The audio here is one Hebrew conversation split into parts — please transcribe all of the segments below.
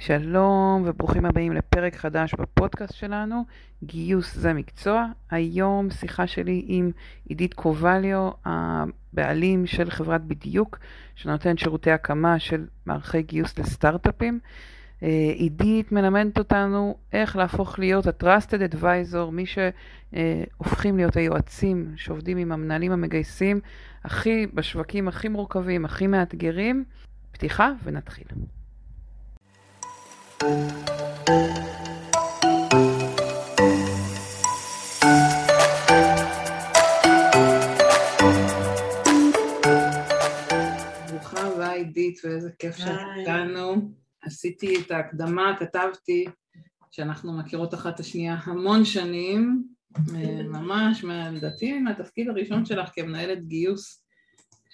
שלום וברוכים הבאים לפרק חדש בפודקאסט שלנו, גיוס זה מקצוע. היום שיחה שלי עם עידית קובליו, הבעלים של חברת בדיוק, שנותנת שירותי הקמה של מערכי גיוס לסטארט-אפים. אה, עידית מלמדת אותנו איך להפוך להיות ה-Trusted Advisor, מי שהופכים להיות היועצים שעובדים עם המנהלים המגייסים, הכי בשווקים הכי מורכבים, הכי מאתגרים. פתיחה ונתחיל. ברוכה הבאה עידית, ואיזה כיף שאת איתנו. עשיתי את ההקדמה, כתבתי שאנחנו מכירות אחת את השנייה המון שנים, ממש, לדעתי מהתפקיד הראשון שלך כמנהלת גיוס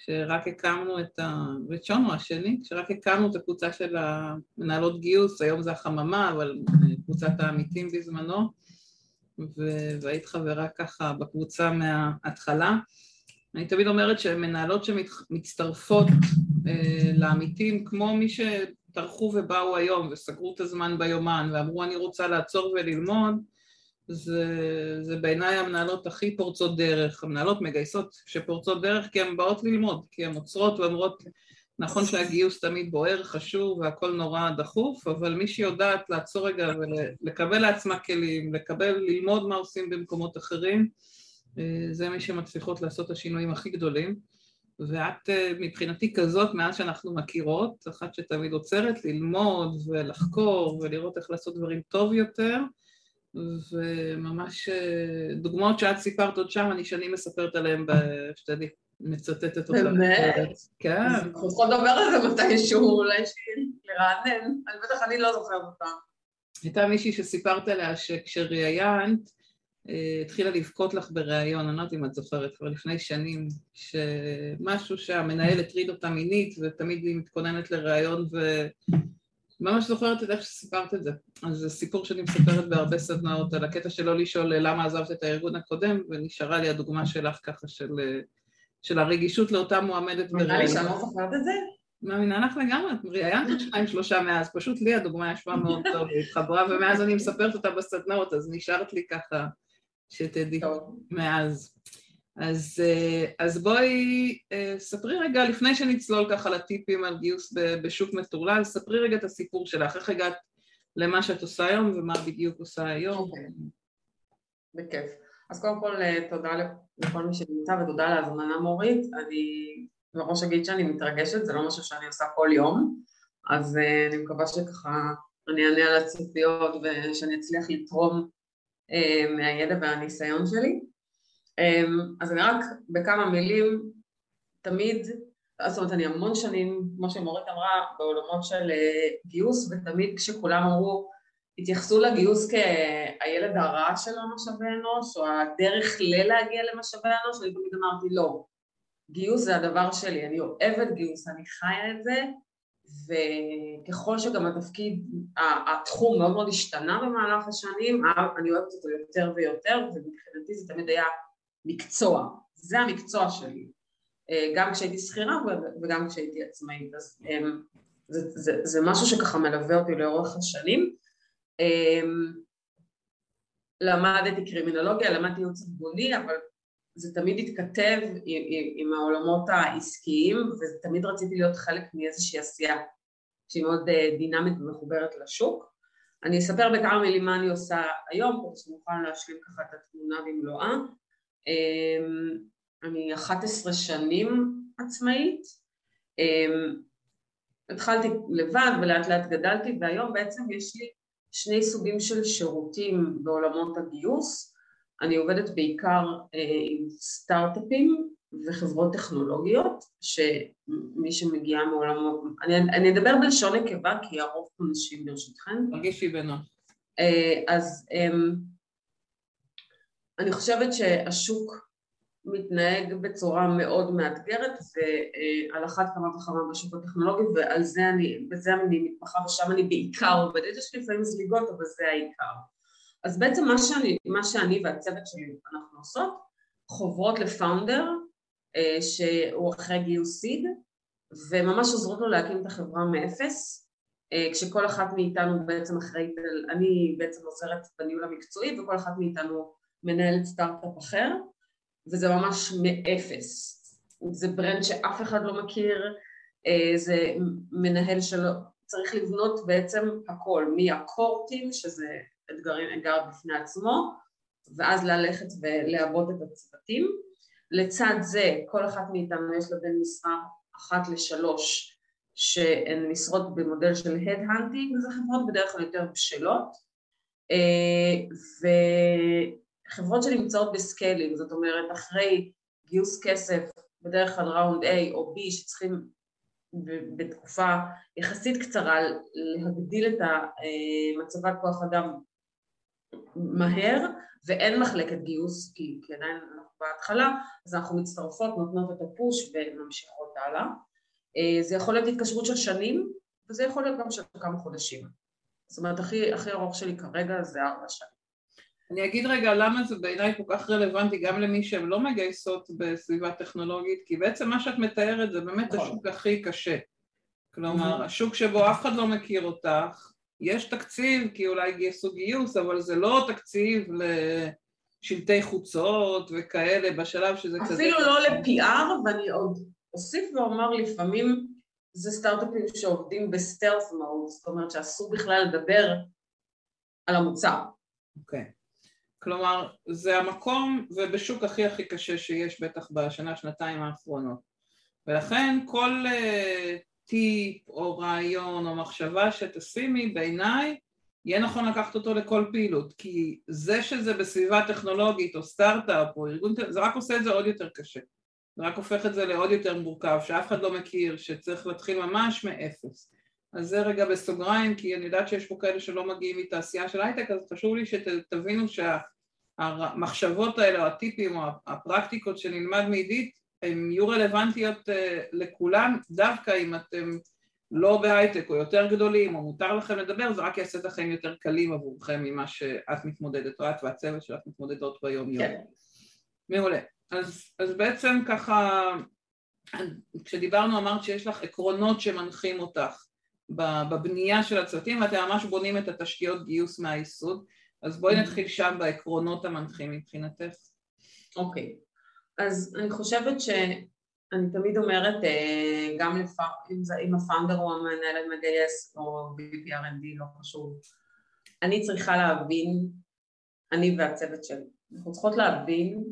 שרק הקמנו את ה... וצ'ונו השני, שרק הקמנו את הקבוצה של המנהלות גיוס, היום זה החממה, אבל קבוצת העמיתים בזמנו. והיית חברה ככה בקבוצה מההתחלה. אני תמיד אומרת שמנהלות שמצטרפות אה, לעמיתים, כמו מי שטרחו ובאו היום וסגרו את הזמן ביומן ואמרו אני רוצה לעצור וללמוד, זה, זה בעיניי המנהלות הכי פורצות דרך, המנהלות מגייסות שפורצות דרך כי הן באות ללמוד, כי הן עוצרות ואומרות נכון שהגיוס תמיד בוער, חשוב והכל נורא דחוף, אבל מי שיודעת לעצור רגע ולקבל לעצמה כלים, לקבל, ללמוד מה עושים במקומות אחרים, אה, זה מי שמצליחות לעשות את השינויים הכי גדולים. ואת אה, מבחינתי כזאת מאז שאנחנו מכירות, אחת שתמיד עוצרת ללמוד ולחקור ולראות איך לעשות דברים טוב יותר, וממש אה, דוגמאות שאת סיפרת עוד שם, אני שנים מספרת עליהן, שתדעי, מצטטת אותה. באמת? כן. אנחנו צריכות לדבר על זה מתישהו, אולי לרענן, אני בטח אני לא זוכרת אותה. הייתה מישהי שסיפרת עליה שכשראיינת, אה, התחילה לבכות לך בריאיון, אני לא יודעת אם את זוכרת, כבר לפני שנים, שמשהו שהמנהל הטריד אותה מינית, ותמיד היא מתכוננת לריאיון ו... ממש זוכרת את איך שסיפרת את זה. אז זה סיפור שאני מספרת בהרבה סדנאות על הקטע שלא לשאול למה עזבת את הארגון הקודם, ונשארה לי הדוגמה שלך ככה של, של הרגישות לאותה מועמדת. נראה לי שאני לא זוכרת את זה. מאמינה לך לגמרי, את ראיינת עוד שניים שלושה מאז, פשוט לי הדוגמה ישבה מאוד טוב, היא התחברה, ומאז אני מספרת אותה בסדנאות, אז נשארת לי ככה, שתדעי, מאז. אז, אה, אז בואי אה, ספרי רגע, לפני שנצלול ככה לטיפים על גיוס בשוק מטורלל, ספרי רגע את הסיפור שלך, איך הגעת למה שאת עושה היום ומה בדיוק עושה היום. אוקיי, בכיף. אז קודם כל אה, תודה לכל מי שנמצא ותודה על ההזמנה מורית. אני מראש אגיד שאני מתרגשת, זה לא משהו שאני עושה כל יום, אז אני מקווה שככה אני אענה על הציפיות ושאני אצליח לתרום מהידע והניסיון שלי. אמ, אז אני רק בכמה מילים, תמיד, זאת אומרת אני המון שנים, כמו שמורית אמרה, בעולמות של אה, גיוס, ותמיד כשכולם אמרו, התייחסו לגיוס כהילד הרע של המשאבי אנוש, או הדרך ללהגיע למשאבי אנוש, אני תמיד אמרתי לא, גיוס זה הדבר שלי, אני אוהבת גיוס, אני חיה את זה, וככל שגם התפקיד, התחום מאוד מאוד השתנה במהלך השנים, אני אוהבת אותו יותר ויותר, ומבחינתי זה תמיד היה מקצוע, זה המקצוע שלי, אה, גם כשהייתי שכירה וגם כשהייתי עצמאית, אז אמ, זה, זה, זה משהו שככה מלווה אותי לאורך השנים. אמ, למדתי קרימינולוגיה, למדתי ייעוץ ארגוני, אבל זה תמיד התכתב עם, עם, עם העולמות העסקיים ותמיד רציתי להיות חלק מאיזושהי עשייה שהיא מאוד אה, דינמית ומחוברת לשוק. אני אספר בכמה מילים מה אני עושה היום, כדי שנוכל להשלים ככה את התמונה במלואה. אמ, אני 11 שנים עצמאית, אמ, התחלתי לבד ולאט לאט גדלתי והיום בעצם יש לי שני סוגים של שירותים בעולמות הגיוס, אני עובדת בעיקר אה, עם סטארט-אפים וחברות טכנולוגיות שמי שמגיעה מעולמות, אני, אני אדבר בלשון נקבה כי הרוב פה נשים ברשותכן. תרגישי בנוח. אה, אז אמ, אני חושבת שהשוק מתנהג בצורה מאוד מאתגרת ועל אחת כמה וכמה בשוק הטכנולוגי ועל זה אני, בזה אני מתמחה ושם אני בעיקר עובדת, יש לי לפעמים זליגות אבל זה העיקר. אז בעצם מה שאני, מה שאני והצוות שלי אנחנו עושות, חוברות לפאונדר אה, שהוא אחרי גיוס סיד וממש עוזרות לו להקים את החברה מאפס אה, כשכל אחת מאיתנו בעצם אחראית, אני בעצם עוזרת בניהול המקצועי וכל אחת מאיתנו מנהלת סטארט-אפ אחר וזה ממש מאפס. זה brand שאף אחד לא מכיר, אה, זה מנהל שלא, צריך לבנות בעצם הכל, מה recruitים שזה אתגר, אתגר בפני עצמו ואז ללכת ולעבוד את הצוותים. לצד זה כל אחת מאיתנו יש לה בין משרה אחת לשלוש שהן משרות במודל של head-hunting, זה חברות בדרך כלל יותר בשלות אה, וחברות שנמצאות ב scaling, זאת אומרת אחרי גיוס כסף בדרך כלל round A או B שצריכים בתקופה יחסית קצרה להגדיל את אה, מצבת כוח אדם מהר ואין מחלקת גיוס כי, כי עדיין אנחנו בהתחלה אז אנחנו מצטרפות, נותנות את ה push וממשיכות הלאה. אה, זה יכול להיות התקשרות של שנים וזה יכול להיות גם של כמה חודשים. זאת אומרת הכי, הכי ארוך שלי כרגע זה ארבע שנים אני אגיד רגע למה זה בעיניי כל כך רלוונטי גם למי שהן לא מגייסות בסביבה טכנולוגית, כי בעצם מה שאת מתארת זה באמת נכון. השוק הכי קשה. כלומר, השוק שבו אף אחד לא מכיר אותך, יש תקציב כי אולי גייסו גיוס, אבל זה לא תקציב לשלטי חוצות וכאלה בשלב שזה אפילו כזה... אפילו לא ל-PR, ואני עוד אוסיף ואומר לפעמים זה סטארט-אפים שעובדים בסטלף מוד, זאת אומרת שאסור בכלל לדבר על המוצר. אוקיי. Okay. כלומר, זה המקום ובשוק הכי הכי קשה שיש בטח בשנה, שנתיים האחרונות. ולכן כל uh, טיפ או רעיון או מחשבה שתשימי בעיניי יהיה נכון לקחת אותו לכל פעילות. כי זה שזה בסביבה טכנולוגית או סטארט-אפ או ארגון, זה רק עושה את זה עוד יותר קשה. זה רק הופך את זה לעוד יותר מורכב שאף אחד לא מכיר, שצריך להתחיל ממש מאפס. אז זה רגע בסוגריים כי אני יודעת שיש פה כאלה שלא מגיעים מתעשייה של הייטק אז חשוב לי שתבינו שהמחשבות האלה או הטיפים או הפרקטיקות שנלמד מעידית הן יהיו רלוונטיות אה, לכולם, דווקא אם אתם לא בהייטק או יותר גדולים או מותר לכם לדבר, זה רק יעשה את החיים יותר קלים עבורכם ממה שאת מתמודדת, או את והצוות שלך מתמודדות ביום יום. כן. מעולה. אז, אז בעצם ככה, כשדיברנו אמרת שיש לך עקרונות שמנחים אותך בבנייה של הצוותים ואתם ממש בונים את התשתיות גיוס מהיסוד, אז בואי נתחיל שם בעקרונות המנחים מבחינתך. אוקיי. Okay. אז אני חושבת שאני תמיד אומרת, אה, גם לפ... אם, זה, אם הפאונדר הוא המנהל המגייס או BPRND, לא חשוב, אני צריכה להבין, אני והצוות שלי, אנחנו צריכות להבין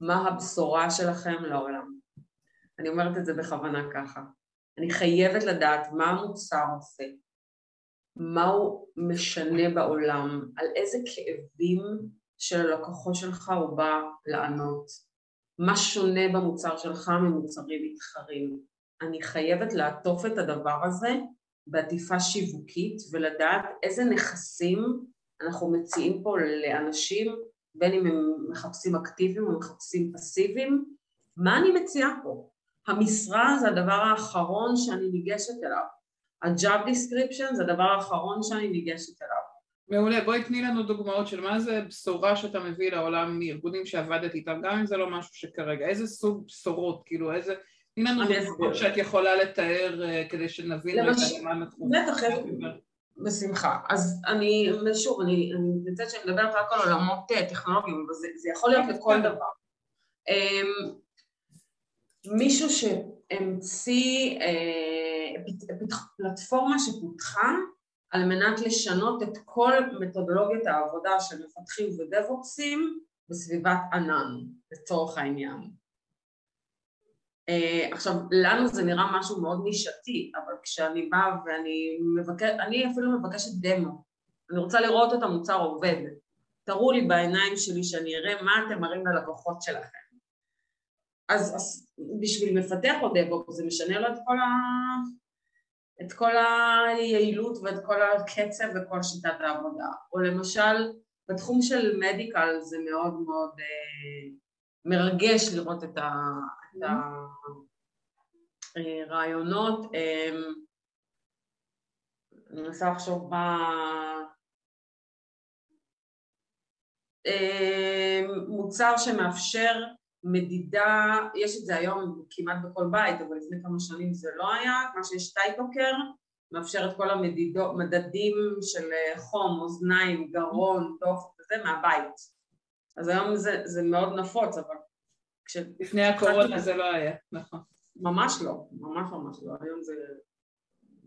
מה הבשורה שלכם לעולם. אני אומרת את זה בכוונה ככה. אני חייבת לדעת מה המוצר עושה, מה הוא משנה בעולם, על איזה כאבים של הלקוחות שלך הוא בא לענות. מה שונה במוצר שלך ממוצרים מתחרים. אני חייבת לעטוף את הדבר הזה בעטיפה שיווקית ולדעת איזה נכסים אנחנו מציעים פה לאנשים, בין אם הם מחפשים אקטיביים או מחפשים פסיביים, מה אני מציעה פה? המשרה זה הדבר האחרון שאני ניגשת אליו, ה-job description זה הדבר האחרון שאני ניגשת אליו. מעולה, בואי תני לנו דוגמאות של מה זה בשורה שאתה מביא לעולם מארגונים שעבדת איתם, גם אם זה לא משהו שכרגע, איזה סוג בשורות, כאילו איזה, תני לנו דוגמאות שאת יכולה לתאר אה, כדי שנבין למש... מה אנחנו... בטח, בשמחה. אז אני, שוב, אני מתנצלת שאני מדברת רק על עולמות אה, טכנולוגיים, אבל זה, זה יכול להיות לכל דבר. אמ, מישהו שהמציא אה, פלטפורמה שפותחה על מנת לשנות את כל מתודולוגיית העבודה של מפתחים ודב-אופסים בסביבת ענן, לצורך העניין. Uh, עכשיו, לנו זה נראה משהו מאוד נישתי, אבל כשאני באה ואני מבקשת, אני אפילו מבקשת דמו, אני רוצה לראות את המוצר עובד, תראו לי בעיניים שלי שאני אראה מה אתם מראים ללקוחות שלכם. אז, אז בשביל מפתח או דבו זה משנה לו את כל, ה... את כל היעילות ואת כל הקצב וכל שיטת העבודה. או למשל, בתחום של מדיקל זה מאוד מאוד אה, מרגש לראות את, ה, את הרעיונות. אה, אני מנסה לחשוב מה... אה, מוצר שמאפשר מדידה, יש את זה היום כמעט בכל בית, אבל לפני כמה שנים זה לא היה, מה שיש טייטוקר, מאפשר את כל המדדים של אה, חום, אוזניים, גרון, דופק וזה מהבית. אז היום זה, זה מאוד נפוץ, אבל כש... לפני הקורונה זה לא היה, נכון. ממש לא, ממש ממש לא, היום זה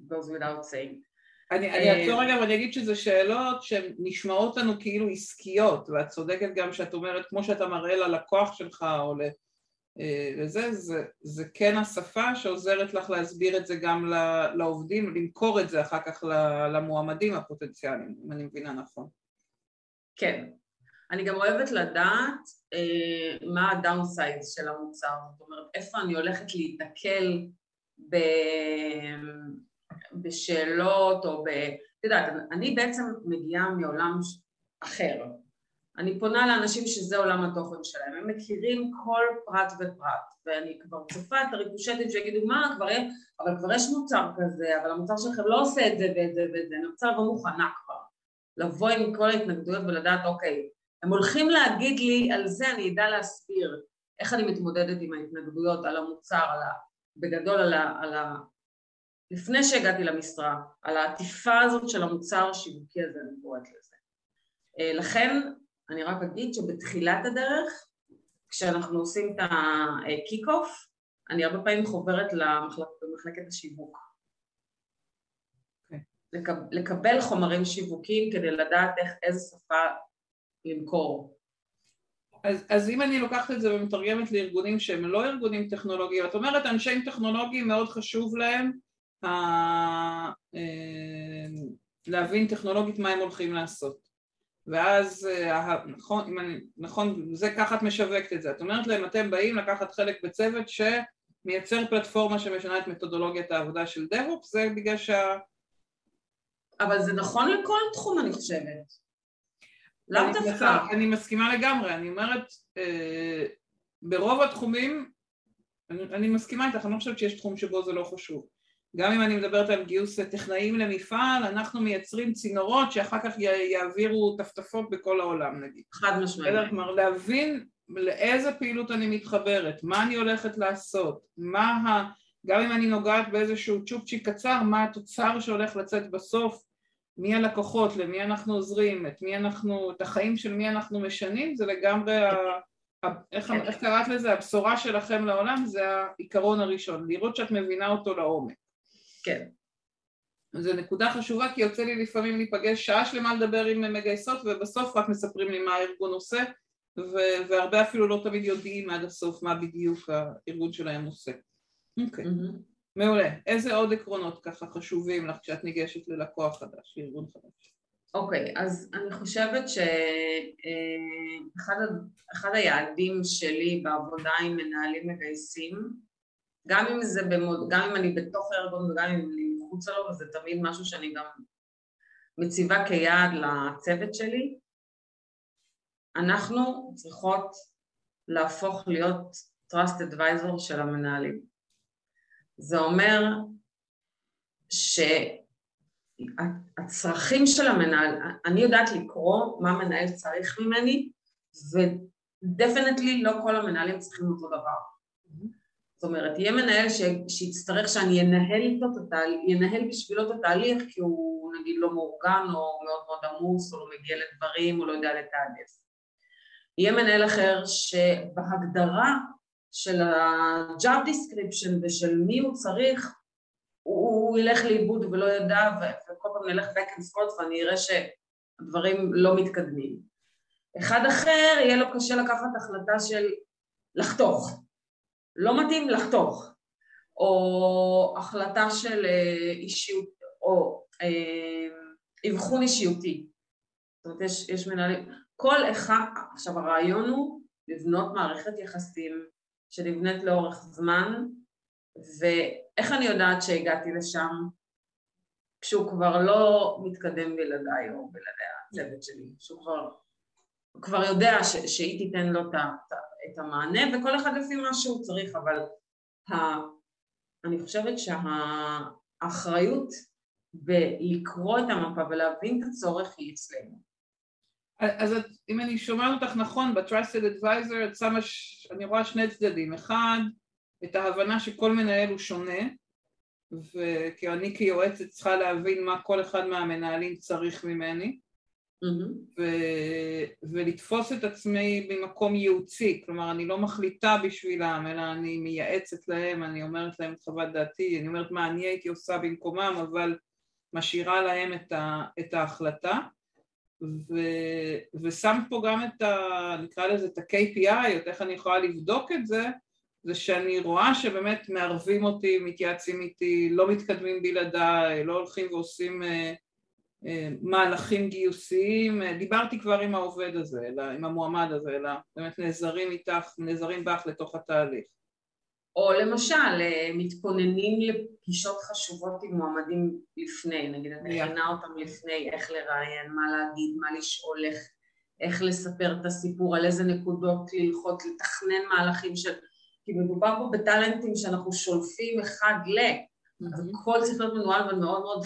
goes without saying. אני, אני אה, אעצור רגע ואני אגיד שזה שאלות שהן נשמעות לנו כאילו עסקיות, ואת צודקת גם שאת אומרת, כמו שאתה מראה ללקוח שלך או לזה, אה, זה, זה כן השפה שעוזרת לך להסביר את זה גם לעובדים, למכור את זה אחר כך למועמדים הפוטנציאליים, אם אני מבינה נכון. כן. אני גם אוהבת לדעת אה, מה הדאונסייד של המוצר, זאת אומרת, איפה אני הולכת להיתקל ב... בשאלות או ב... את יודעת, אני בעצם מגיעה מעולם אחר. אני פונה לאנשים שזה עולם התוכן שלהם, הם מכירים כל פרט ופרט, ואני כבר צופה את הריקושטים שיגידו מה כבר יש, אבל כבר יש מוצר כזה, אבל המוצר שלכם לא עושה את זה ואת זה ואת זה, אני רוצה לבוא מוכנה כבר, לבוא עם כל ההתנגדויות ולדעת אוקיי, הם הולכים להגיד לי על זה, אני אדע להסביר איך אני מתמודדת עם ההתנגדויות על המוצר, על ה... בגדול על ה... על ה לפני שהגעתי למשרה, על העטיפה הזאת של המוצר השיווקי הזה, אני קוראת לזה. אה, לכן, אני רק אגיד שבתחילת הדרך, כשאנחנו עושים את ה kick-off, אני הרבה פעמים חוברת למחלק, למחלקת השיווק. Okay. אוקיי. לקב, לקבל חומרים שיווקיים כדי לדעת איך, איזה שפה למכור. אז, אז אם אני לוקחת את זה ומתרגמת לארגונים שהם לא ארגונים טכנולוגיים, את אומרת אנשי טכנולוגיים מאוד חשוב להם להבין טכנולוגית מה הם הולכים לעשות. ואז, אה, נכון, אם אני, נכון, זה ככה את משווקת את זה. את אומרת להם, אתם באים לקחת חלק בצוות שמייצר פלטפורמה שמשנה את מתודולוגיית העבודה של DevOps, זה בגלל שה... אבל זה נכון לכל תחום, אני חושבת. לאו דווקא. אני מסכימה לגמרי, אני אומרת, אה, ברוב התחומים, אני, אני מסכימה איתך, אני לא חושבת שיש תחום שבו זה לא חשוב. גם אם אני מדברת על גיוס טכנאים למפעל, אנחנו מייצרים צינורות שאחר כך יעבירו טפטפות בכל העולם נגיד. חד משמעית. כלומר להבין לאיזה פעילות אני מתחברת, מה אני הולכת לעשות, מה ה... גם אם אני נוגעת באיזשהו צ'ופצ'יק קצר, מה התוצר שהולך לצאת בסוף, מי הלקוחות, למי אנחנו עוזרים, את מי אנחנו, את החיים של מי אנחנו משנים, זה לגמרי, ה, ה, איך, איך קראת לזה, הבשורה שלכם לעולם, זה העיקרון הראשון, לראות שאת מבינה אותו לעומק. כן. זו נקודה חשובה כי יוצא לי לפעמים להיפגש שעה שלמה לדבר עם מגייסות ובסוף רק מספרים לי מה הארגון עושה והרבה אפילו לא תמיד יודעים עד הסוף מה בדיוק הארגון שלהם עושה. אוקיי. Okay. Mm-hmm. מעולה. איזה עוד עקרונות ככה חשובים לך כשאת ניגשת ללקוח חדש, לארגון חדש? אוקיי, okay, אז אני חושבת שאחד אה, היעדים שלי בעבודה עם מנהלים מגייסים, גם אם זה במוד, גם אם אני בתוך הארגון וגם אם אני מחוצה לו, וזה תמיד משהו שאני גם מציבה כיעד לצוות שלי, אנחנו צריכות להפוך להיות trust advisor של המנהלים. זה אומר שהצרכים של המנהל, אני יודעת לקרוא מה מנהל צריך ממני ודפנטלי לא כל המנהלים צריכים אותו דבר. זאת אומרת, יהיה מנהל ש... שיצטרך שאני אנהל איתו את התהליך, ינהל בשבילו את התהליך כי הוא נגיד לא מאורגן או מאוד מאוד עמוס או לא מגיע לדברים או לא יודע לתעדף. יהיה מנהל אחר שבהגדרה של ה-job description ושל מי הוא צריך, הוא, הוא ילך לאיבוד ולא ידע וכל פעם נלך back and forth ואני אראה שהדברים לא מתקדמים. אחד אחר יהיה לו קשה לקחת החלטה של לחתוך, לא מתאים לחתוך, או החלטה של אה, אישיות, או אה, אבחון אישיותי. זאת אומרת, יש, יש מנהלים, כל אחד, עכשיו הרעיון הוא לבנות מערכת יחסים שנבנית לאורך זמן, ואיך אני יודעת שהגעתי לשם? כשהוא כבר לא מתקדם בלעדיי או בלעדי הצוות שלי, שהוא כבר, כבר יודע ש, שהיא תיתן לו את, את המענה וכל אחד לפי מה שהוא צריך, אבל ה, אני חושבת שהאחריות בלקרוא את המפה ולהבין את הצורך היא אצלנו. אז את, אם אני שומעת אותך נכון, ב-Trusted Advisor את שמה, ש... אני רואה שני צדדים, אחד, את ההבנה שכל מנהל הוא שונה, וכי אני כיועצת צריכה להבין מה כל אחד מהמנהלים צריך ממני mm-hmm. ו... ולתפוס את עצמי במקום ייעוצי, כלומר אני לא מחליטה בשבילם אלא אני מייעצת להם, אני אומרת להם את חוות דעתי, אני אומרת מה אני הייתי עושה במקומם אבל משאירה להם את, ה... את ההחלטה ו... ושמת פה גם את ה... נקרא לזה את ה-KPI, את איך אני יכולה לבדוק את זה זה שאני רואה שבאמת מערבים אותי, מתייעצים איתי, לא מתקדמים בלעדיי, לא הולכים ועושים אה, מהלכים גיוסיים, אה, דיברתי כבר עם העובד הזה, אלא, עם המועמד הזה, אלא באמת נעזרים איתך, נעזרים בך לתוך התהליך. או למשל, מתכוננים לפגישות חשובות עם מועמדים לפני, נגיד את מכינה אותם לפני, איך לראיין, מה להגיד, מה לשאול, איך, איך לספר את הסיפור, על איזה נקודות ללחוץ, לתכנן מהלכים של כי מדובר פה בטאלנטים שאנחנו שולפים אחד ל... אז הכל צריך להיות מנוהל ומאוד מאוד.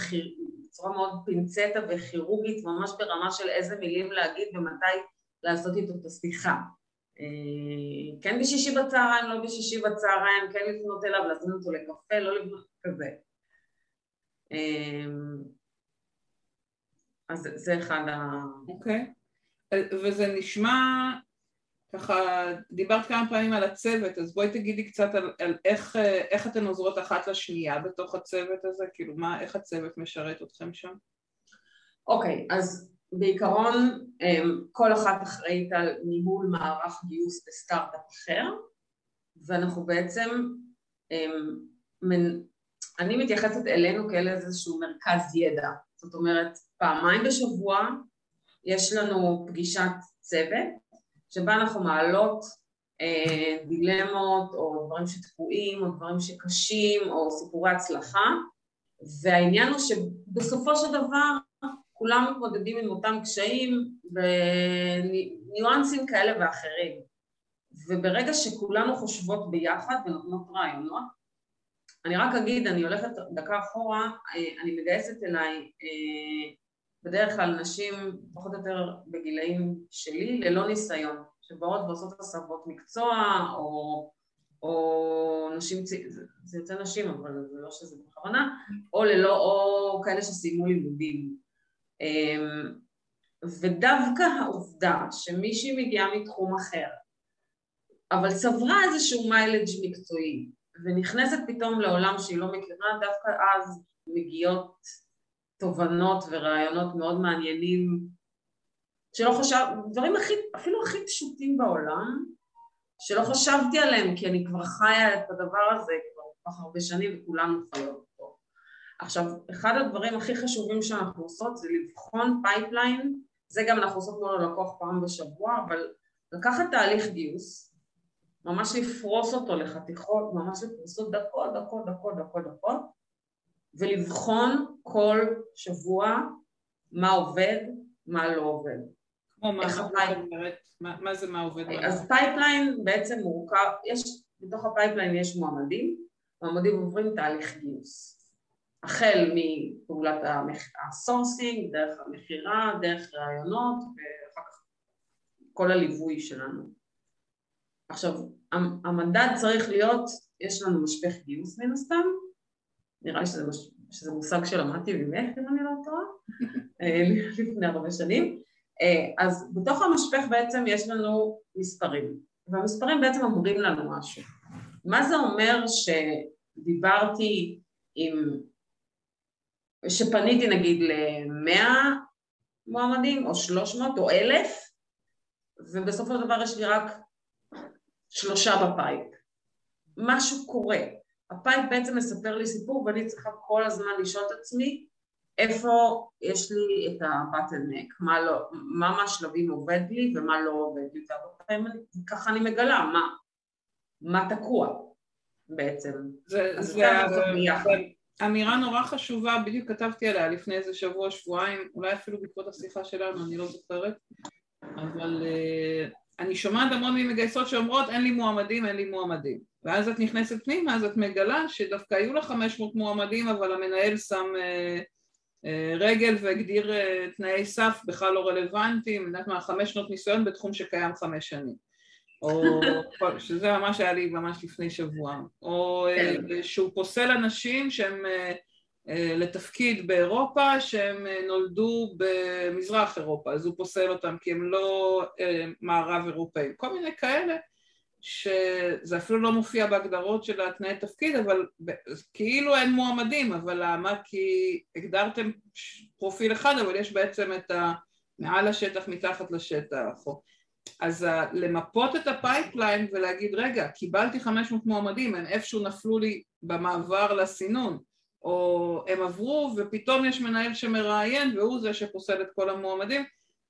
בצורה מאוד פינצטה וכירורגית, ממש ברמה של איזה מילים להגיד ומתי לעשות איתו את השיחה. אה, כן בשישי בצהריים, לא בשישי בצהריים, כן לפנות אליו, להזמין אותו לקפה, לא לפנות כזה. אה, אז זה אחד ה... אוקיי. Okay. וזה נשמע ככה דיברת כמה פעמים על הצוות, אז בואי תגידי קצת על, על איך, איך אתן עוזרות אחת לשנייה בתוך הצוות הזה, כאילו מה, איך הצוות משרת אתכם שם? אוקיי, okay, אז בעיקרון אמ, כל אחת אחראית על ניהול מערך גיוס בסטארט-אפ אחר, ואנחנו בעצם, אמ, אני מתייחסת אלינו כאל איזשהו מרכז ידע, זאת אומרת פעמיים בשבוע יש לנו פגישת צוות שבה אנחנו מעלות אה, דילמות או דברים שתקועים או דברים שקשים או סיפורי הצלחה. והעניין הוא שבסופו של דבר כולם מתמודדים עם אותם קשיים וניואנסים כאלה ואחרים. וברגע שכולנו חושבות ביחד ונותנות רעיונות אני רק אגיד, אני הולכת דקה אחורה, אה, אני מגייסת אליי אה, בדרך כלל נשים פחות או יותר בגילאים שלי ללא ניסיון, שבאות ועושות הסבות מקצוע או, או נשים, זה, יוצא נשים אבל זה לא שזה בכוונה, או ללא, או כאלה שסיימו לימודים. אמ, ודווקא העובדה שמישהי מגיעה מתחום אחר אבל צברה איזשהו מיילג' מקצועי ונכנסת פתאום לעולם שהיא לא מכירה, דווקא אז מגיעות תובנות ורעיונות מאוד מעניינים שלא חשב, דברים הכי, אפילו הכי פשוטים בעולם שלא חשבתי עליהם כי אני כבר חיה את הדבר הזה כבר כל כך הרבה שנים וכולנו חיות פה. עכשיו, אחד הדברים הכי חשובים שאנחנו עושות זה לבחון pipeline, זה גם אנחנו עושות מול הלקוח פעם בשבוע, אבל לקחת תהליך גיוס, ממש לפרוס אותו לחתיכות, ממש לפרוסות דקות, דקות, דקות, דקות, דקות, ולבחון כל שבוע מה עובד, מה לא עובד. כמו מה, מה, מה זה מה עובד? אז pipeline בעצם מורכב, יש, בתוך ה pipeline יש מועמדים, מועמדים עוברים תהליך גיוס. החל מפעולת ה sourcing, דרך המכירה, דרך ראיונות, ואחר כך כל הליווי שלנו. עכשיו, המדד צריך להיות, יש לנו משפך גיוס מן הסתם, נראה לי שזה, מש... שזה מושג שלמדתי ממך, אם אני לא טועה, אה, לפני הרבה שנים. אה, אז בתוך המשפך בעצם יש לנו מספרים, והמספרים בעצם אומרים לנו משהו. מה זה אומר שדיברתי עם... שפניתי נגיד למאה מועמדים, או שלוש מאות, או אלף, ובסופו של דבר יש לי רק שלושה ב pipe. משהו קורה. ה pipe בעצם מספר לי סיפור ואני צריכה כל הזמן לשאול את עצמי איפה יש לי את ה bottleneck, מה, לא, מה מהשלבים עובד לי ומה לא עובד לי, והרבה פעמים ככה אני מגלה מה, מה תקוע בעצם. זה, זה, זה אמירה נורא חשובה, בדיוק כתבתי עליה לפני איזה שבוע, שבועיים, אולי אפילו בעקבות השיחה שלנו, אני לא זוכרת, אבל uh, אני שומעת המון ממגייסות שאומרות אין לי מועמדים, אין לי מועמדים. ואז את נכנסת פנימה, אז את מגלה שדווקא היו לה 500 מועמדים, אבל המנהל שם uh, אה, רגל והגדיר אה, תנאי סף בכלל לא רלוונטיים, יודעת מה, חמש שנות ניסיון בתחום שקיים חמש שנים. או שזה ממש היה לי ממש לפני שבוע, או כן. שהוא פוסל אנשים שהם לתפקיד באירופה שהם נולדו במזרח אירופה, אז הוא פוסל אותם כי הם לא מערב אירופאים, כל מיני כאלה שזה אפילו לא מופיע בהגדרות של התנאי תפקיד, אבל כאילו אין מועמדים, אבל למה? כי הגדרתם פרופיל אחד, אבל יש בעצם את ה... מעל השטח, מתחת לשטח. אז למפות את ה pipeline ולהגיד, רגע, קיבלתי 500 מועמדים, הם איפשהו נפלו לי במעבר לסינון, או הם עברו ופתאום יש מנהל שמראיין והוא זה שפוסל את כל המועמדים,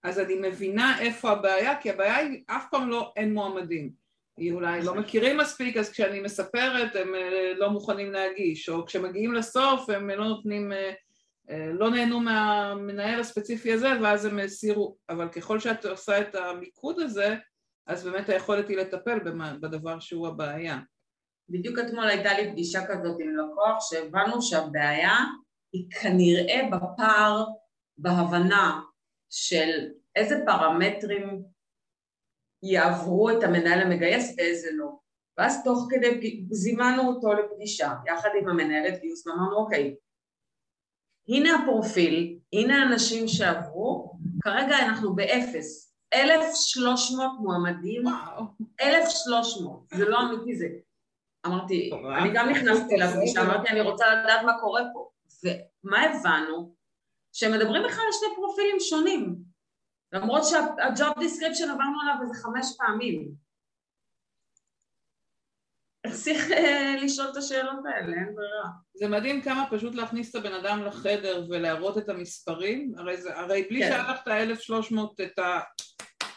אז אני מבינה איפה הבעיה, כי הבעיה היא אף פעם לא אין מועמדים. אולי לא מכירים מספיק, אז כשאני מספרת הם אה, לא מוכנים להגיש, או כשמגיעים לסוף הם לא נותנים, אה, אה, לא נהנו מהמנהל הספציפי הזה ואז הם הסירו, אבל ככל שאת עושה את המיקוד הזה, אז באמת היכולת היא לטפל בדבר שהוא הבעיה. בדיוק אתמול הייתה לי פגישה כזאת עם לקוח שהבנו שהבעיה היא כנראה בפער בהבנה של איזה פרמטרים יעברו את המנהל המגייס ואיזה לא. ואז תוך כדי זימנו אותו לפגישה יחד עם המנהלת גיוס ואמרנו אוקיי, הנה הפרופיל, הנה האנשים שעברו, כרגע אנחנו באפס, 1,300 מועמדים, 1,300, זה לא אמיתי זה. אמרתי, אני גם נכנסתי לפגישה, אמרתי אני רוצה לדעת מה קורה פה, ומה הבנו? שהם מדברים בכלל על שני פרופילים שונים, למרות שה job description עברנו עליו איזה חמש פעמים. צריך אה, לשאול את השאלות האלה, אין ברירה. זה מדהים כמה פשוט להכניס את הבן אדם לחדר ולהראות את המספרים, הרי, זה, הרי בלי כן. שהיה לך את ה-1300, את ה...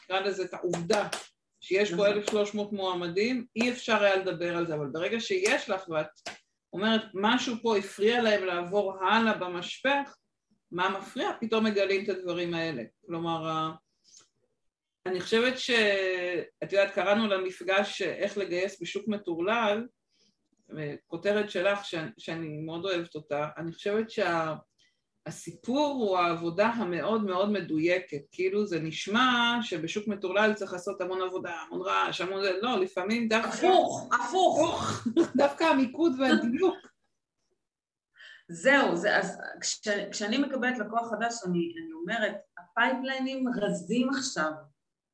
נקרא לזה את העובדה שיש פה 1300 נכון. מועמדים, אי אפשר היה לדבר על זה, אבל ברגע שיש לך ואת אומרת משהו פה הפריע להם לעבור הלאה במשפך, מה מפריע? פתאום מגלים את הדברים האלה. כלומר, אני חושבת ש... את יודעת, קראנו למפגש איך לגייס בשוק מטורלל, כותרת שלך שאני, שאני מאוד אוהבת אותה, אני חושבת שהסיפור שה... הוא העבודה המאוד מאוד מדויקת, כאילו זה נשמע שבשוק מטורלל צריך לעשות המון עבודה, המון רעש, המון זה, לא, לפעמים דווקא... הפוך, הפוך. דווקא המיקוד והדיוק. זהו, זה, אז כש, כשאני מקבלת לקוח חדש, אני, אני אומרת, הפייפליינים רזים עכשיו,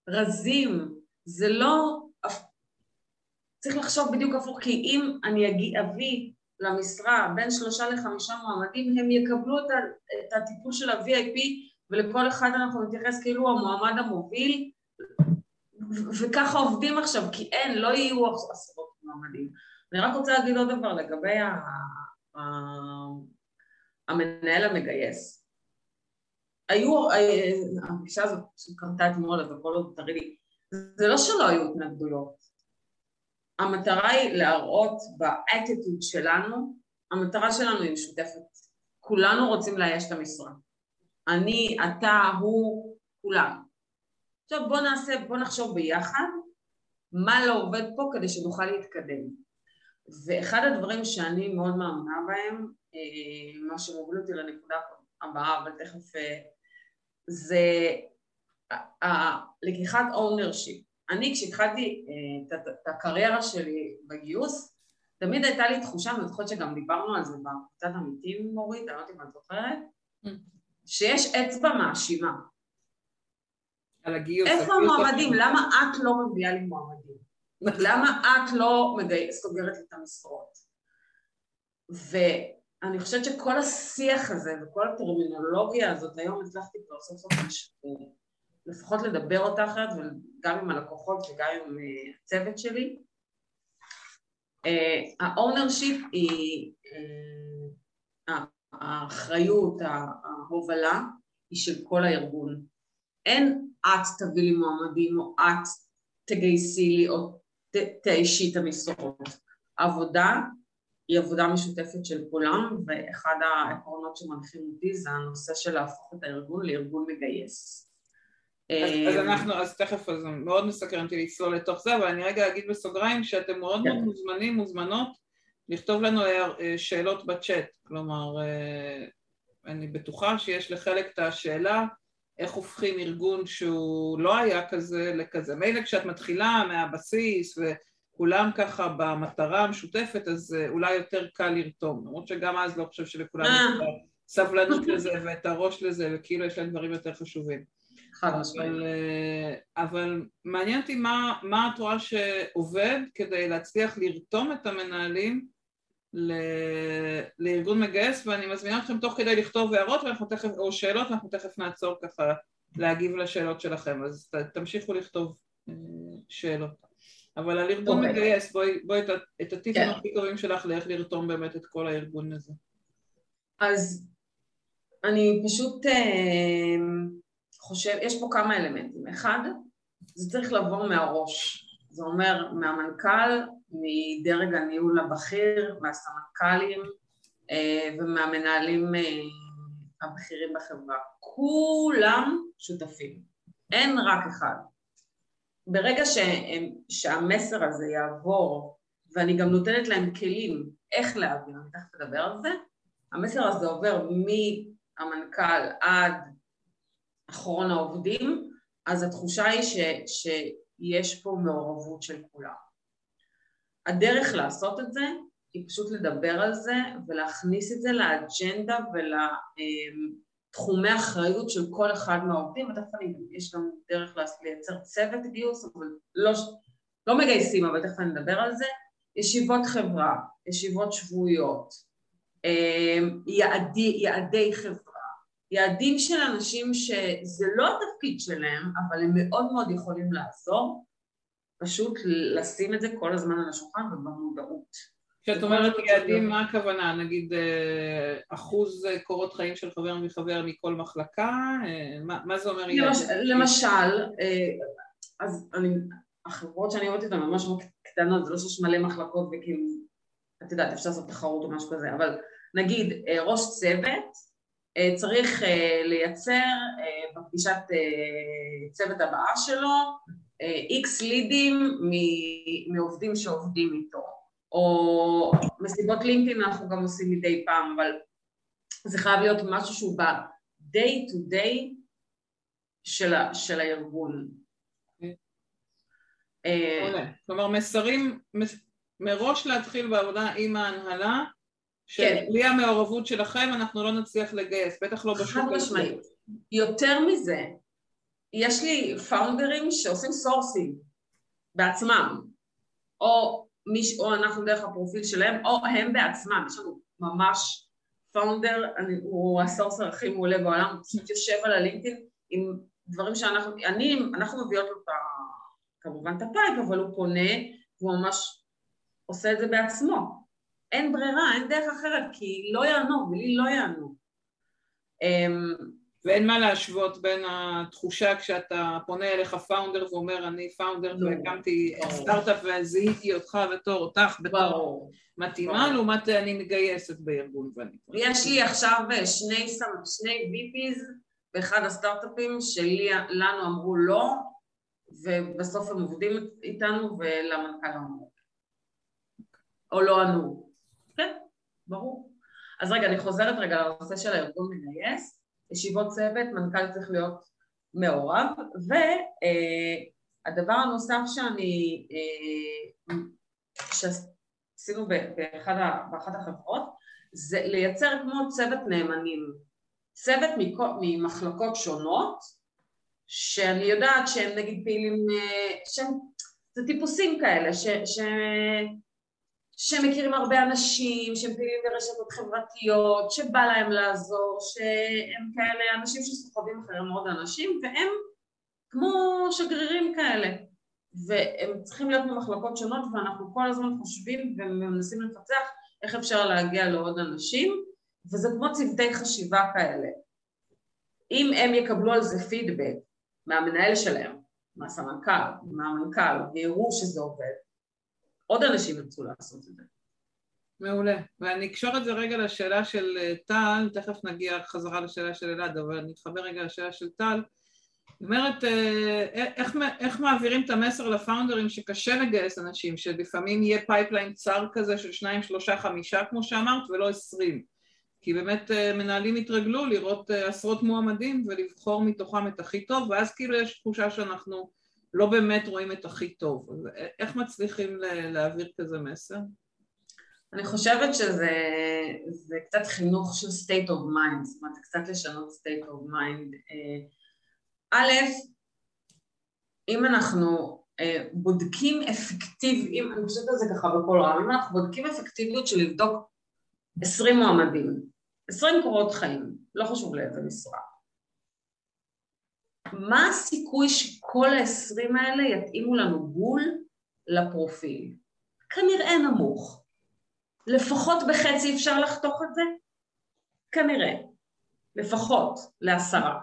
רזים, זה לא... צריך לחשוב בדיוק הפוך, כי אם אני אגיע, אביא למשרה בין שלושה לחמישה מועמדים, הם יקבלו את, את הטיפול של ה-VIP, ולכל אחד אנחנו נתייחס כאילו המועמד המוביל, וככה עובדים עכשיו, כי אין, לא יהיו עשרות מועמדים. אני רק רוצה להגיד עוד דבר לגבי ה... המנהל המגייס. היו, אה, הפגישה הזאת שקרתה אתמול, אז הכל עוד תראי לי, זה לא שלא היו התנגדויות. המטרה היא להראות באטיטוד שלנו, המטרה שלנו היא משותפת. כולנו רוצים לאייש את המשרה. אני, אתה, הוא, כולם. עכשיו בוא נעשה, בוא נחשוב ביחד מה לא עובד פה כדי שנוכל להתקדם. ואחד הדברים שאני מאוד מאמינה בהם, אה, מה שמוביל אותי לנקודה הבאה, אבל תכף, אה, זה לקיחת ownership. אני כשהתחלתי אה, את הקריירה שלי בגיוס, תמיד הייתה לי תחושה, אני זוכרת שגם דיברנו על זה בקבוצת עמיתים מורית, אני לא יודעת אם את זוכרת, mm. שיש אצבע מאשימה. על הגיוס. איפה המועמדים? למה את לא מביאה לי מועמדים? למה את לא סוגרת את המשרות? ואני חושבת שכל השיח הזה וכל הטרמינולוגיה הזאת, היום הצלחתי כבר סוף סוף לפחות לדבר אותה אחרת, וגם עם הלקוחות וגם עם אה, הצוות שלי. ה ownership אה, היא, אה, האחריות, ההובלה, היא של כל הארגון. אין את תביא לי מועמדים או את תגייסי לי או תאישי את המשרות. העבודה היא עבודה משותפת של כולם, ואחד העקרונות שמנחים אותי זה הנושא של להפוך את הארגון לארגון מגייס. אז, אז אנחנו, אז תכף, אז מאוד מסקרן אותי לצלול לתוך זה, אבל אני רגע אגיד בסוגריים שאתם מאוד כן. מאוד מוזמנים, מוזמנות, לכתוב לנו אה, שאלות בצ'אט, כלומר, אה, אני בטוחה שיש לחלק את השאלה איך הופכים ארגון שהוא לא היה כזה לכזה. מילא כשאת מתחילה מהבסיס וכולם ככה במטרה המשותפת, אז אה, אולי יותר קל לרתום. למרות שגם אז לא חושב שלכולם יש את הסבלנות לזה ואת הראש לזה, וכאילו יש להם דברים יותר חשובים. חד משמעית. אבל, אבל מעניין אותי מה, מה את רואה שעובד כדי להצליח לרתום את המנהלים ל... לארגון מגייס, ואני מזמינה אתכם תוך כדי לכתוב הערות ואנחנו תכף, או שאלות, ואנחנו תכף נעצור ככה להגיב לשאלות שלכם, אז ת, תמשיכו לכתוב אה, שאלות. אבל על ארגון okay. אוקיי. מגייס, בואי, בואי את, את הטיפים yeah. כן. הכי טובים שלך לאיך לרתום באמת את כל הארגון הזה. אז אני פשוט אה, חושב, יש פה כמה אלמנטים. אחד, זה צריך לבוא מהראש. זה אומר מהמנכ"ל, מדרג הניהול הבכיר, מהסמנכ"לים אה, ומהמנהלים אה, הבכירים בחברה. כולם שותפים, אין רק אחד. ברגע שהם, שהמסר הזה יעבור, ואני גם נותנת להם כלים איך להעביר, אני תכף אדבר על זה, המסר הזה עובר מהמנכ"ל עד אחרון העובדים, אז התחושה היא ש, שיש פה מעורבות של כולם. הדרך לעשות את זה היא פשוט לדבר על זה ולהכניס את זה לאג'נדה ולתחומי אחריות של כל אחד מהעובדים, ותכף אני, יש גם דרך לייצר צוות גיוס, אבל לא, לא מגייסים, אבל תכף אני אדבר על זה, ישיבות חברה, ישיבות שבועיות, אמ, יעדי, יעדי חברה, יעדים של אנשים שזה לא התפקיד שלהם, אבל הם מאוד מאוד יכולים לעזור, פשוט לשים את זה כל הזמן על השולחן ובמודעות. כשאת אומרת יעדים, מה הכוונה? נגיד אה, אחוז קורות חיים של חבר מחבר מכל מחלקה? אה, מה, מה זה אומר יעדים? למשל, אה, אז אני, החברות שאני עובדת איתן ממש קטנות, זה לא שיש מלא מחלקות וכאילו, את יודעת, אפשר לעשות תחרות או משהו כזה, אבל נגיד ראש צוות צריך לייצר בפגישת צוות הבאה שלו איקס לידים מעובדים שעובדים איתו, או מסיבות לינקדאין אנחנו גם עושים מדי פעם, אבל זה חייב להיות משהו שהוא ב-day to day של, של הארגון. אה, כלומר מסרים, מראש להתחיל בעבודה עם ההנהלה, שבלי כן. המעורבות שלכם אנחנו לא נצליח לגייס, בטח לא בשוק. חד משמעית. יותר מזה, יש לי founderים שעושים sourcing בעצמם, או, מיש, או אנחנו דרך הפרופיל שלהם, או הם בעצמם, יש לנו ממש founder, אני, הוא ה sourcer הכי מעולה בעולם, הוא פשוט יושב על הלינקדאין עם דברים שאנחנו, אני, אנחנו מביאות לו את ה... כמובן את ה pipe, אבל הוא פונה, והוא ממש עושה את זה בעצמו. אין ברירה, אין דרך אחרת, כי לא יענו, ולי לא יענו. אמ, ואין מה להשוות בין התחושה כשאתה פונה אליך founder ואומר אני founder לא. והקמתי סטארט-אפ וזיהיתי אותך בתור אותך בתור מתאימה לעומת אני מגייסת בארגון ואני... יש לי עכשיו שני, שני VPs באחד הסטארט-אפים שלנו אמרו לא ובסוף הם עובדים איתנו ולמנכ"ל אמרו או לא ענו. ברור. אז רגע, אני חוזרת רגע לנושא של הארגון מגייס ישיבות צוות, מנכ"ל צריך להיות מעורב, והדבר הנוסף שאני, אה, שעשינו באחד, באחת החברות, זה לייצר כמו צוות נאמנים, צוות ממחלקות שונות, שאני יודעת שהם נגיד פעילים, אה, שהם, זה טיפוסים כאלה, ש, ש, שמכירים הרבה אנשים, שהם פעילים ברשתות חברתיות, שבא להם לעזור, שהם כאלה אנשים שסוחבים אחרי מאוד אנשים, והם כמו שגרירים כאלה. והם צריכים להיות במחלקות שונות, ואנחנו כל הזמן חושבים ומנסים לפצח איך אפשר להגיע לעוד אנשים, וזה כמו צוותי חשיבה כאלה. אם הם יקבלו על זה פידבק מהמנהל שלהם, מהסמנכ"ל, מהמנכ"ל, ויראו שזה עובד, עוד אנשים ירצו לעשות את זה. מעולה. ואני אקשור את זה רגע לשאלה של אה, טל, תכף נגיע חזרה לשאלה של אלעד, אבל אני אתחבר רגע לשאלה של טל. זאת אומרת, אה, איך, איך מעבירים את המסר ל founderים שקשה לגייס אנשים, שלפעמים יהיה pipeline צר כזה של שניים, שלושה, חמישה, כמו שאמרת, ולא עשרים. כי באמת אה, מנהלים התרגלו לראות אה, עשרות מועמדים ולבחור מתוכם את הכי טוב, ואז כאילו יש תחושה שאנחנו לא באמת רואים את הכי טוב. אז איך מצליחים להעביר כזה מסר? אני חושבת שזה קצת חינוך של state of mind, זאת אומרת, קצת לשנות state of mind. א', אם אנחנו בודקים אפקטיביים, אני חושבת על זה ככה בכל רם, אם אנחנו בודקים אפקטיביות של לבדוק עשרים מועמדים, עשרים קורות חיים, לא חשוב לאיזה משרה. מה הסיכוי שכל העשרים האלה יתאימו לנו בול לפרופיל? כנראה נמוך. לפחות בחצי אפשר לחתוך את זה? כנראה. לפחות לעשרה.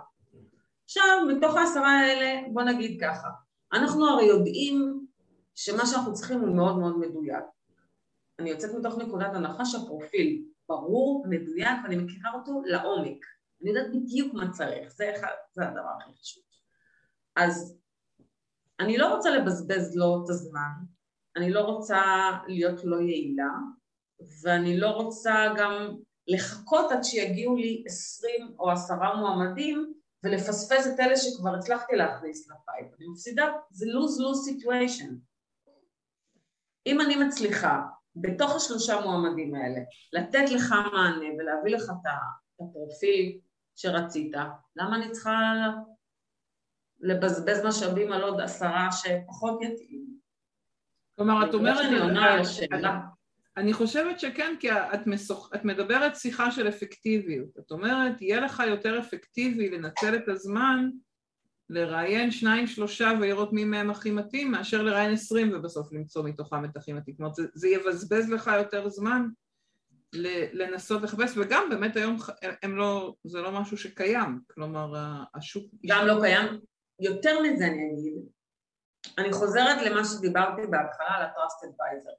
עכשיו, מתוך העשרה האלה, בוא נגיד ככה, אנחנו הרי יודעים שמה שאנחנו צריכים הוא מאוד מאוד מדויק. אני יוצאת מתוך נקודת הנחה שהפרופיל ברור, מדויק, ואני מכירה אותו לעומק. אני יודעת בדיוק מה צריך, זה, אחד, זה הדבר הכי חשוב. אז אני לא רוצה לבזבז לו את הזמן, אני לא רוצה להיות לא יעילה, ואני לא רוצה גם לחכות עד שיגיעו לי עשרים או עשרה מועמדים ולפספס את אלה שכבר הצלחתי להכניס לפייפ. אני מפסידה, זה lose-lose situation. אם אני מצליחה בתוך השלושה מועמדים האלה, לתת לך מענה ולהביא לך את הפרופיל שרצית, למה אני צריכה לבזבז משאבים על עוד עשרה שפחות יתאים? כלומר, את אומרת... אני עונה על השאלה. אני חושבת שכן, כי את, מסוך, את מדברת שיחה של אפקטיביות. את אומרת, יהיה לך יותר אפקטיבי לנצל את הזמן לראיין שניים שלושה ולראות מי מהם הכי מתאים, מאשר לראיין עשרים ובסוף למצוא מתוכם את הכי מתאים. זאת אומרת, זה, זה יבזבז לך יותר זמן לנסות לחפש, וגם באמת היום הם לא, זה לא משהו שקיים, כלומר השוק... גם לא קיים. יותר מזה אני אגיד, אני חוזרת למה שדיברתי בהתחלה על ה-Trust Advisor.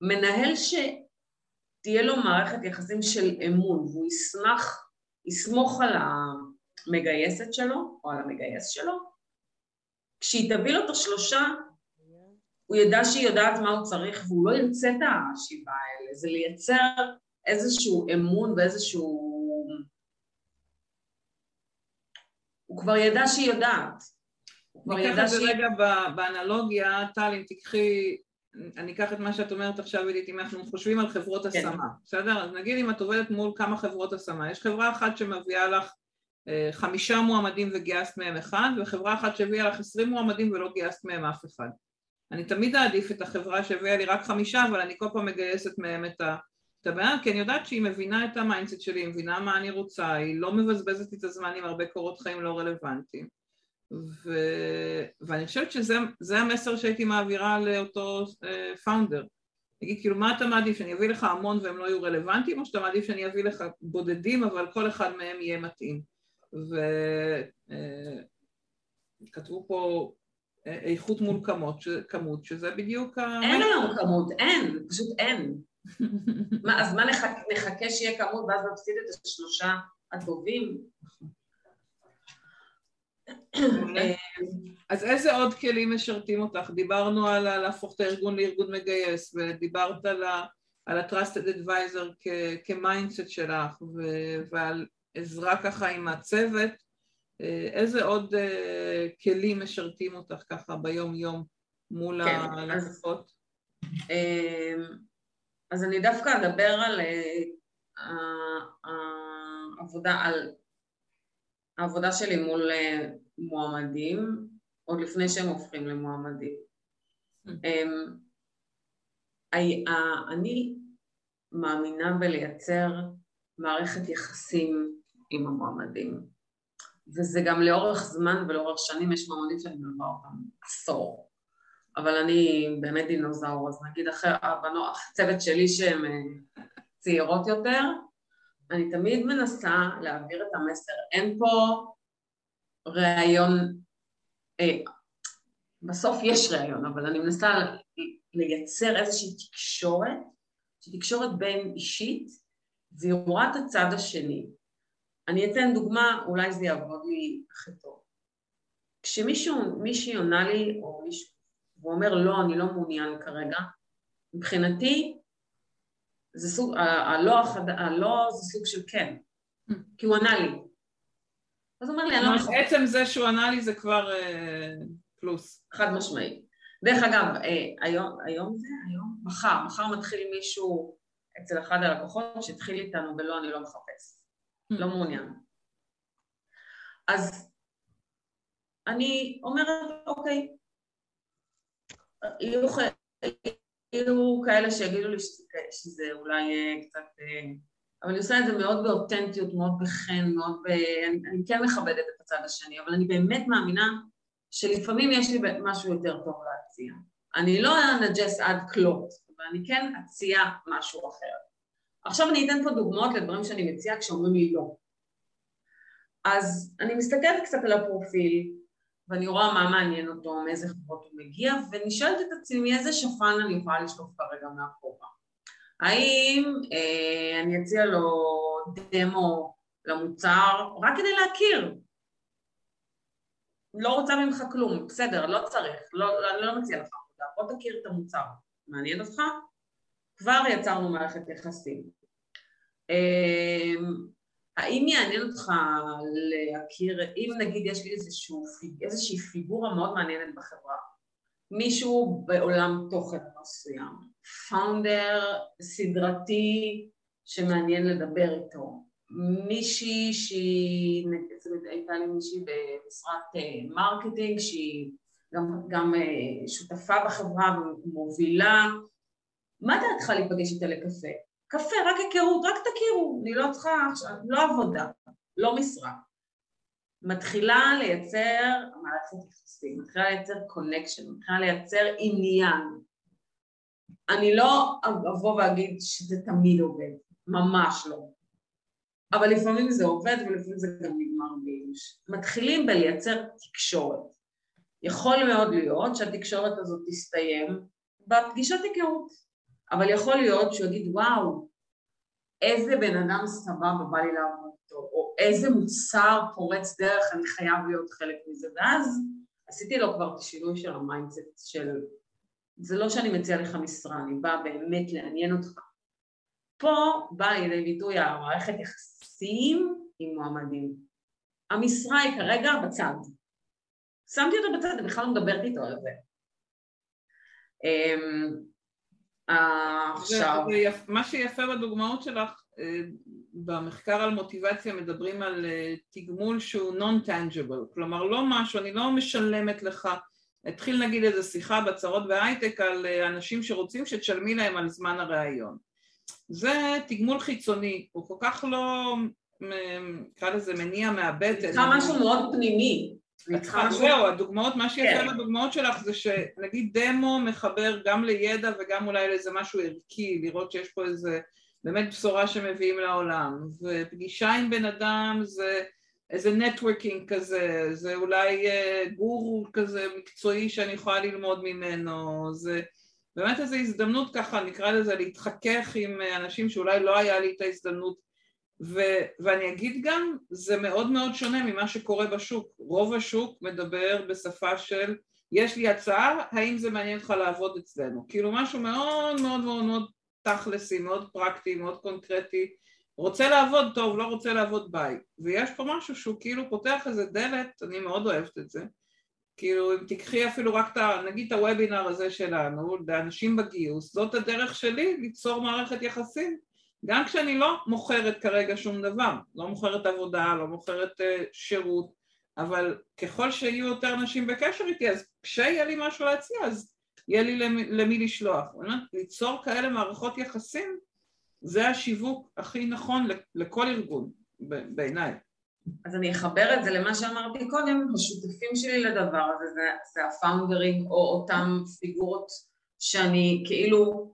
מנהל שתהיה לו מערכת יחסים של אמון והוא ישמח, יסמוך על המגייסת שלו או על המגייס שלו, כשהיא תביא לו את השלושה, הוא ידע שהיא יודעת מה הוא צריך והוא לא ירצה את השבעה האלה, זה לייצר איזשהו אמון ואיזשהו... הוא כבר ידע שהיא יודעת. ניקח את זה רגע באנלוגיה, טל, אם תיקחי אני אקח את מה שאת אומרת עכשיו, עידית, אם אנחנו חושבים על חברות כן. השמה, בסדר? אז נגיד אם את עובדת מול כמה חברות השמה, יש חברה אחת שמביאה לך אה, חמישה מועמדים וגייסת מהם אחד, וחברה אחת שהביאה לך עשרים מועמדים ולא גייסת מהם אף אחד. אני תמיד אעדיף את החברה שהביאה לי רק חמישה, אבל אני כל פעם מגייסת מהם את ה... את הבעיה, כי אני יודעת שהיא מבינה את ה mindset שלי, היא מבינה מה אני רוצה, היא לא מבזבזת את הזמן עם הרבה קורות חיים לא רלוונטיים. ו... ואני חושבת שזה המסר שהייתי מעבירה לאותו founder. אה, תגיד, כאילו, מה אתה מעדיף, שאני אביא לך המון והם לא יהיו רלוונטיים, או שאתה מעדיף שאני אביא לך בודדים, אבל כל אחד מהם יהיה מתאים? וכתבו אה, אה, פה אה, איכות מול כמות, ש... כמות, שזה בדיוק ה... אין היום כמות, אין, פשוט אין. מה, אז מה נחכה, נחכה שיהיה כמות ואז נפסיד את השלושה הטובים? אז איזה עוד כלים משרתים אותך? דיברנו על להפוך את הארגון לארגון מגייס, ודיברת על ה-Trusted Advisor כ mindset שלך, ועל עזרה ככה עם הצוות. איזה עוד אה, כלים משרתים אותך ככה ביום-יום מול כן, הלקוחות? אז אני דווקא אדבר על העבודה, אה, על העבודה שלי מול אה, מועמדים, עוד לפני שהם הופכים למועמדים. Mm. אמ, אני מאמינה בלייצר מערכת יחסים עם המועמדים, וזה גם לאורך זמן ולאורך שנים, יש מועמדים שאני מלווה אותם עשור, אבל אני באמת דינוזאור, אז נגיד אחרי הבנות, הצוות שלי שהן אה, צעירות יותר, אני תמיד מנסה להעביר את המסר. אין פה ראיון, אה, בסוף יש ראיון, אבל אני מנסה לייצר איזושהי תקשורת, תקשורת בין אישית, והיא רואה את הצד השני. אני אתן דוגמה, אולי זה יעבוד לי הכי טוב. כשמישהו, מישהי עונה לי, או מישהו, הוא אומר לא, אני לא מעוניין כרגע, מבחינתי זה סוג, הלא, החד... הלא זה סוג של כן. כי הוא ענה לי. אז הוא אומר לי, אני לא מחפש. עצם זה שהוא ענה לי זה כבר אה, פלוס. חד משמעי. דרך אגב, אה, היום, היום זה, היום, מחר, מחר מתחיל מישהו אצל אחד הלקוחות שהתחיל איתנו ולא, אני לא מחפש, mm. לא מעוניין. אז אני אומרת, אוקיי, יהיו, יהיו כאלה שיגידו לי שזה, שזה אולי אה, קצת... אה, אבל אני עושה את זה מאוד באותנטיות, מאוד בחן, מאוד ב... אני, אני כן מכבדת את הצד השני, אבל אני באמת מאמינה שלפעמים יש לי משהו יותר טוב להציע. אני לא אנג'ס עד כלות, אבל אני כן אציע משהו אחר. עכשיו אני אתן פה דוגמאות לדברים שאני מציעה כשאומרים לי לא. אז אני מסתכלת קצת על הפרופיל, ואני רואה מה מעניין אותו, מאיזה חברות הוא מגיע, ואני שואלת את עצמי איזה שפן אני יכולה לשלוף כרגע מאחורה. האם אה, אני אציע לו דמו למוצר רק כדי להכיר? לא רוצה ממך כלום, בסדר, לא צריך, לא, אני לא מציע לך עבודה, בוא תכיר את המוצר, מעניין אותך? כבר יצרנו מערכת יחסים. אה, האם יעניין אותך להכיר, אם נגיד יש לי איזשהו, איזושהי פיגורה מאוד מעניינת בחברה, מישהו בעולם תוכן מסוים, founder סדרתי שמעניין לדבר איתו, מישהי שהיא, הייתה לי מישהי במשרת אה, marketing שהיא גם, גם אה, שותפה בחברה ומובילה, מה דעתך להיפגש איתה לקפה? קפה, רק היכרות, רק תכירו, אני לא צריכה עכשיו, לא עבודה, לא משרה. מתחילה לייצר מערכת יחסים, מתחילה לייצר קונקשן, מתחילה לייצר עניין. אני לא אבוא ואגיד שזה תמיד עובד, ממש לא. אבל לפעמים זה עובד ולפעמים זה גם נגמר בייאוש. מתחילים בלייצר תקשורת. יכול מאוד להיות שהתקשורת הזאת תסתיים בפגישת היכרות. אבל יכול להיות שהוא יגיד וואו, איזה בן אדם סבבה בא לי לעבוד איתו, או איזה מוצר פורץ דרך, אני חייב להיות חלק מזה, ואז עשיתי לו כבר את השינוי של ה mindset של זה לא שאני מציע לך משרה, אני באה באמת לעניין אותך. פה באה לידי ביטוי המערכת יחסים עם מועמדים. המשרה היא כרגע בצד. שמתי אותו בצד, אני בכלל לא מדברת איתו על זה. עכשיו... מה שיפה בדוגמאות שלך, אה, במחקר על מוטיבציה מדברים על אה, תגמול שהוא non-tangible, כלומר לא משהו, אני לא משלמת לך, התחיל נגיד איזה שיחה בצרות בהייטק על אה, אנשים שרוצים שתשלמי להם על זמן הראיון. זה תגמול חיצוני, הוא כל כך לא, נקרא לזה מניע מהבטן. זה משהו מאוד פנימי. זהו, הדוגמאות, מה שיפה כן. בדוגמאות שלך זה שנגיד דמו מחבר גם לידע וגם אולי לאיזה משהו ערכי, לראות שיש פה איזה באמת בשורה שמביאים לעולם, ופגישה עם בן אדם זה איזה נטוורקינג כזה, זה אולי אה, גורו כזה מקצועי שאני יכולה ללמוד ממנו, זה באמת איזו הזדמנות ככה, נקרא לזה להתחכך עם אנשים שאולי לא היה לי את ההזדמנות ו- ואני אגיד גם, זה מאוד מאוד שונה ממה שקורה בשוק. רוב השוק מדבר בשפה של יש לי הצעה, האם זה מעניין אותך לעבוד אצלנו? כאילו משהו מאוד מאוד מאוד מאוד תכלסי, מאוד פרקטי, מאוד קונקרטי. רוצה לעבוד טוב, לא רוצה לעבוד ביי. ויש פה משהו שהוא כאילו פותח איזה דלת, אני מאוד אוהבת את זה. כאילו אם תיקחי אפילו רק את ה... נגיד את הוובינר הזה שלנו, לאנשים בגיוס, זאת הדרך שלי ליצור מערכת יחסים. גם כשאני לא מוכרת כרגע שום דבר, לא מוכרת עבודה, לא מוכרת uh, שירות, אבל ככל שיהיו יותר אנשים בקשר איתי, אז כשיהיה לי משהו להציע, אז יהיה לי למי, למי לשלוח. אומרת, ליצור כאלה מערכות יחסים, זה השיווק הכי נכון לכל ארגון, בעיניי. אז אני אחבר את זה למה שאמרתי קודם, השותפים שלי לדבר הזה זה, זה הפאונדרים או אותם פיגורות שאני כאילו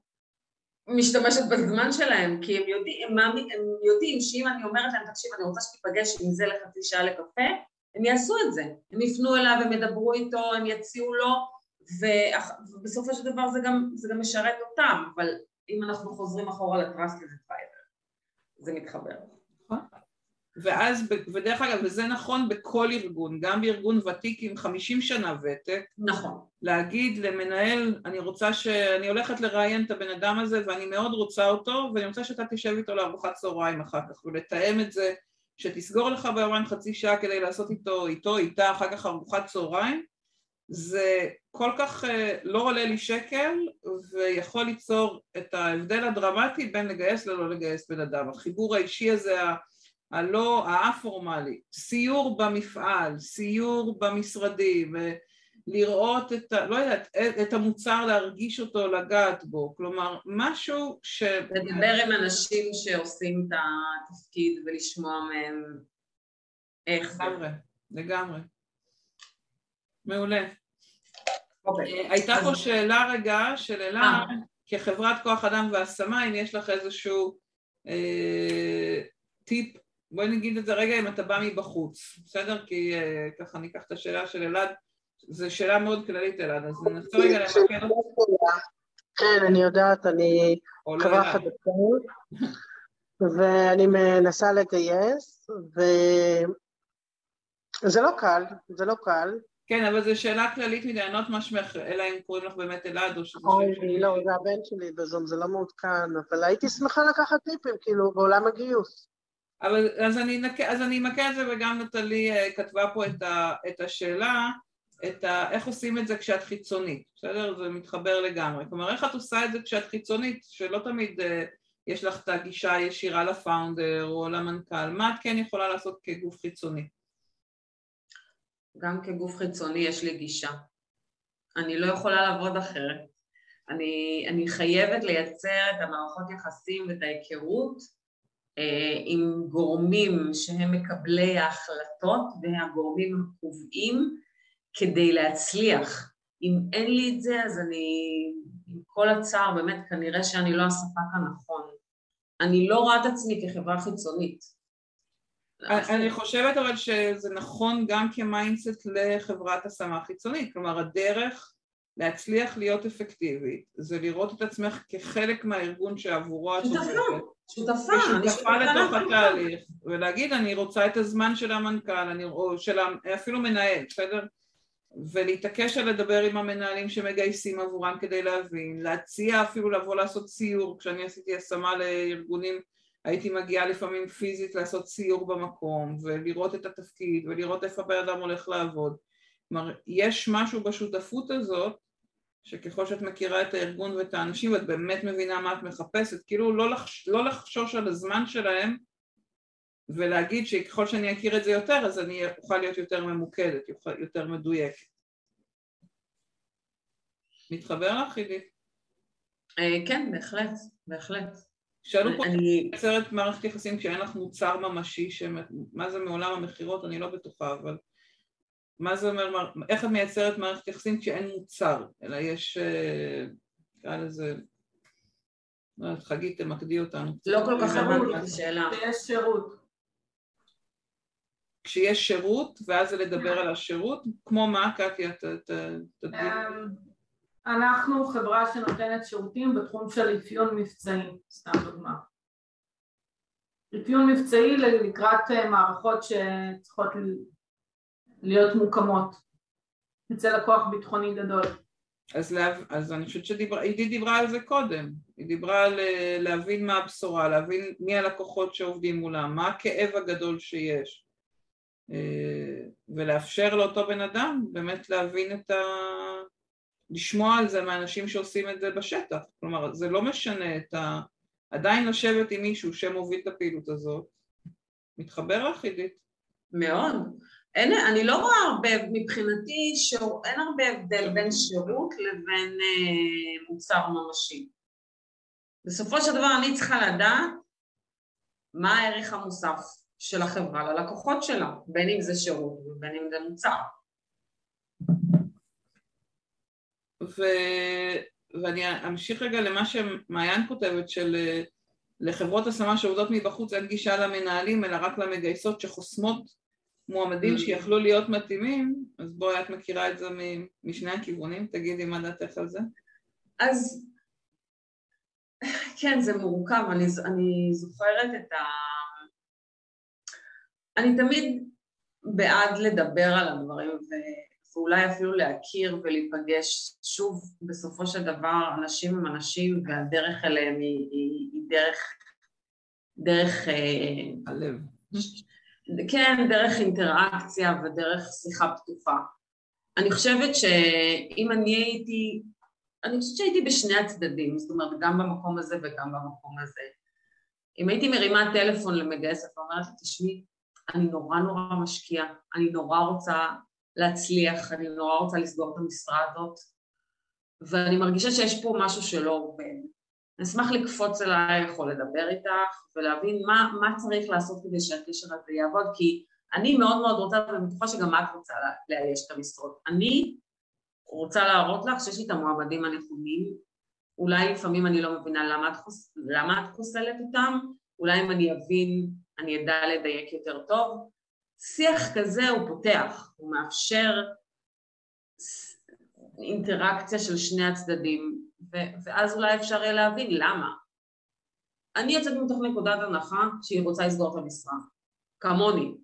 משתמשת בזמן שלהם, כי הם יודעים, הם, הם יודעים שאם אני אומרת להם, תקשיב, אני רוצה שתיפגש עם זה לחצי שעה לקפה, הם יעשו את זה. הם יפנו אליו, הם ידברו איתו, הם יציעו לו, ובסופו של דבר זה גם, זה גם משרת אותם, אבל אם אנחנו חוזרים אחורה ל trust לזה favor, זה מתחבר. נכון. ואז, ודרך אגב, וזה נכון בכל ארגון, גם בארגון ותיק עם 50 שנה ותק. נכון. להגיד למנהל, אני רוצה ש... אני הולכת לראיין את הבן אדם הזה ואני מאוד רוצה אותו, ואני רוצה שאתה תשב איתו לארוחת צהריים אחר כך, ולתאם את זה, שתסגור לך ביומיים חצי שעה כדי לעשות איתו, איתו, איתה, אחר כך ארוחת צהריים, זה כל כך אה, לא עולה לי שקל ויכול ליצור את ההבדל הדרמטי בין לגייס ללא לגייס בן אדם. החיבור האישי הזה, הלא, האפורמלי, סיור במפעל, סיור במשרדים, לראות את, ה, לא יודעת, את המוצר, להרגיש אותו, לגעת בו, כלומר, משהו ש... לדבר עם אנשים שעושים את התפקיד ולשמוע מהם איך זה. לגמרי, לגמרי. מעולה. Okay. אוקיי. אה, הייתה אז... פה שאלה רגע של אלה, אה. כחברת כוח אדם והשמה, אם יש לך איזשהו אה, טיפ, בואי נגיד את זה רגע אם אתה בא מבחוץ, בסדר? כי אה, ככה ניקח את השאלה של אלעד, זו שאלה מאוד כללית אלעד, אז ננסה רגע למקד כן, אני יודעת, אני כבר חדשות, ואני מנסה לגייס, וזה לא קל, זה לא קל. כן, אבל זו שאלה כללית מדי, אני לא יודעת מה שמך, אלא אם קוראים לך באמת אלעד או שזה שלי. לא, זה הבן שלי בזום, זה לא מעודכן, אבל הייתי שמחה לקחת טיפים, כאילו, בעולם הגיוס. אבל אז אני, אז אני אמקד את זה, וגם נטלי אה, כתבה פה את, ה, את השאלה, את ה, איך עושים את זה כשאת חיצונית, בסדר? זה מתחבר לגמרי. כלומר, איך את עושה את זה כשאת חיצונית, שלא תמיד uh, יש לך את הגישה הישירה לפאונדר או למנכ"ל, מה את כן יכולה לעשות כגוף חיצוני? גם כגוף חיצוני יש לי גישה. אני לא יכולה לעבוד אחרת. אני, אני חייבת לייצר את המערכות יחסים ואת ההיכרות אה, עם גורמים שהם מקבלי ההחלטות והגורמים הקובעים כדי להצליח. אם אין לי את זה אז אני, עם כל הצער, באמת כנראה שאני לא הספק הנכון. אני לא רואה את עצמי כחברה חיצונית. אני חושבת אבל שזה נכון גם כ mindset לחברת השמה חיצונית, כלומר הדרך להצליח להיות אפקטיבית זה לראות את עצמך כחלק מהארגון שעבורו את עובדת. שותפה, ושותפה לתוך התהליך, ולהגיד אני רוצה את הזמן של המנכ"ל, או של אפילו מנהל, בסדר? ולהתעקש על לדבר עם המנהלים שמגייסים עבורם כדי להבין, להציע אפילו לבוא לעשות סיור, כשאני עשיתי השמה לארגונים הייתי מגיעה לפעמים פיזית לעשות סיור במקום ולראות את התפקיד ולראות איפה הבן אדם הולך לעבוד. כלומר, יש משהו בשותפות הזאת שככל שאת מכירה את הארגון ואת האנשים ואת באמת מבינה מה את מחפשת, כאילו לא, לחש, לא לחשוש על הזמן שלהם ולהגיד שככל שאני אכיר את זה יותר אז אני אוכל להיות יותר ממוקדת, יותר מדויקת. מתחבר לך, עידית? אה, כן, בהחלט, בהחלט. שאלו פה אני מייצרת מערכת יחסים כשאין לך מוצר ממשי, מה זה מעולם המכירות אני לא בטוחה, אבל מה זה אומר, איך את מייצרת מערכת יחסים כשאין מוצר, אלא יש, אה, נקרא לזה, לא יודעת, חגית תמקדי אותנו. לא כל כך הבנתי את השאלה. כשיש שירות. כשיש שירות, ואז זה לדבר על השירות, כמו מה, קטיה, תדעי. אנחנו חברה שנותנת שירותים בתחום של אפיון מבצעי, סתם דוגמה. אפיון מבצעי לקראת אה, מערכות שצריכות להיות מוקמות אצל לקוח ביטחוני גדול. אז, לה, אז אני חושבת שעידית דיברה על זה קודם, היא דיברה על אה, להבין מה הבשורה, להבין מי הלקוחות שעובדים מולם, מה הכאב הגדול שיש אה, ולאפשר לאותו בן אדם באמת להבין את, ה, לשמוע על זה מאנשים שעושים את זה בשטח, כלומר זה לא משנה את ה... עדיין לשבת עם מישהו שמוביל את הפעילות הזאת, מתחבר לך עידית? מאוד. אין, אני לא רואה הרבה, מבחינתי שור, אין הרבה הבדל בין שירות לבין אה, מוצר ממשי. בסופו של דבר אני צריכה לדעת מה הערך המוסף של החברה ללקוחות שלה, בין אם זה שירות ובין אם זה מוצר. ו... ואני אמשיך רגע למה שמעיין כותבת של לחברות השמה שעובדות מבחוץ אין גישה למנהלים אלא רק למגייסות שחוסמות מועמדים mm. שיכלו להיות מתאימים, אז בואי את מכירה את זה משני הכיוונים, תגידי מה דעתך על זה. אז כן, זה מורכב, אני, אני זוכרת את ה... אני תמיד בעד לדבר על הדברים ואולי אפילו להכיר ולהיפגש. שוב, בסופו של דבר אנשים הם אנשים והדרך אליהם היא, היא, היא דרך, דרך... אה, הלב. כן, דרך אינטראקציה ודרך שיחה פתוחה. אני חושבת שאם אני הייתי, אני חושבת שהייתי בשני הצדדים, זאת אומרת גם במקום הזה וגם במקום הזה. אם הייתי מרימה טלפון למגייסת ואומרת לי, תשמעי, אני נורא נורא משקיעה, אני נורא רוצה להצליח, אני נורא רוצה לסגור את המשרה הזאת, ואני מרגישה שיש פה משהו שלא עובד. אני אשמח לקפוץ אלייך או לדבר איתך ולהבין מה, מה צריך לעשות כדי שהקשר הזה יעבוד, כי אני מאוד מאוד רוצה, ואני בטוחה שגם את רוצה לאייש את המשרות. אני רוצה להראות לך שיש לי את המועמדים הנכונים, אולי לפעמים אני לא מבינה למה את, חוס... למה את חוסלת אותם, אולי אם אני אבין אני אדע לדייק יותר טוב. שיח כזה הוא פותח, הוא מאפשר אינטראקציה של שני הצדדים, ו- ואז אולי אפשר יהיה להבין למה. אני יוצאת מתוך נקודת הנחה שהיא רוצה לסגור את המשרה, כמוני,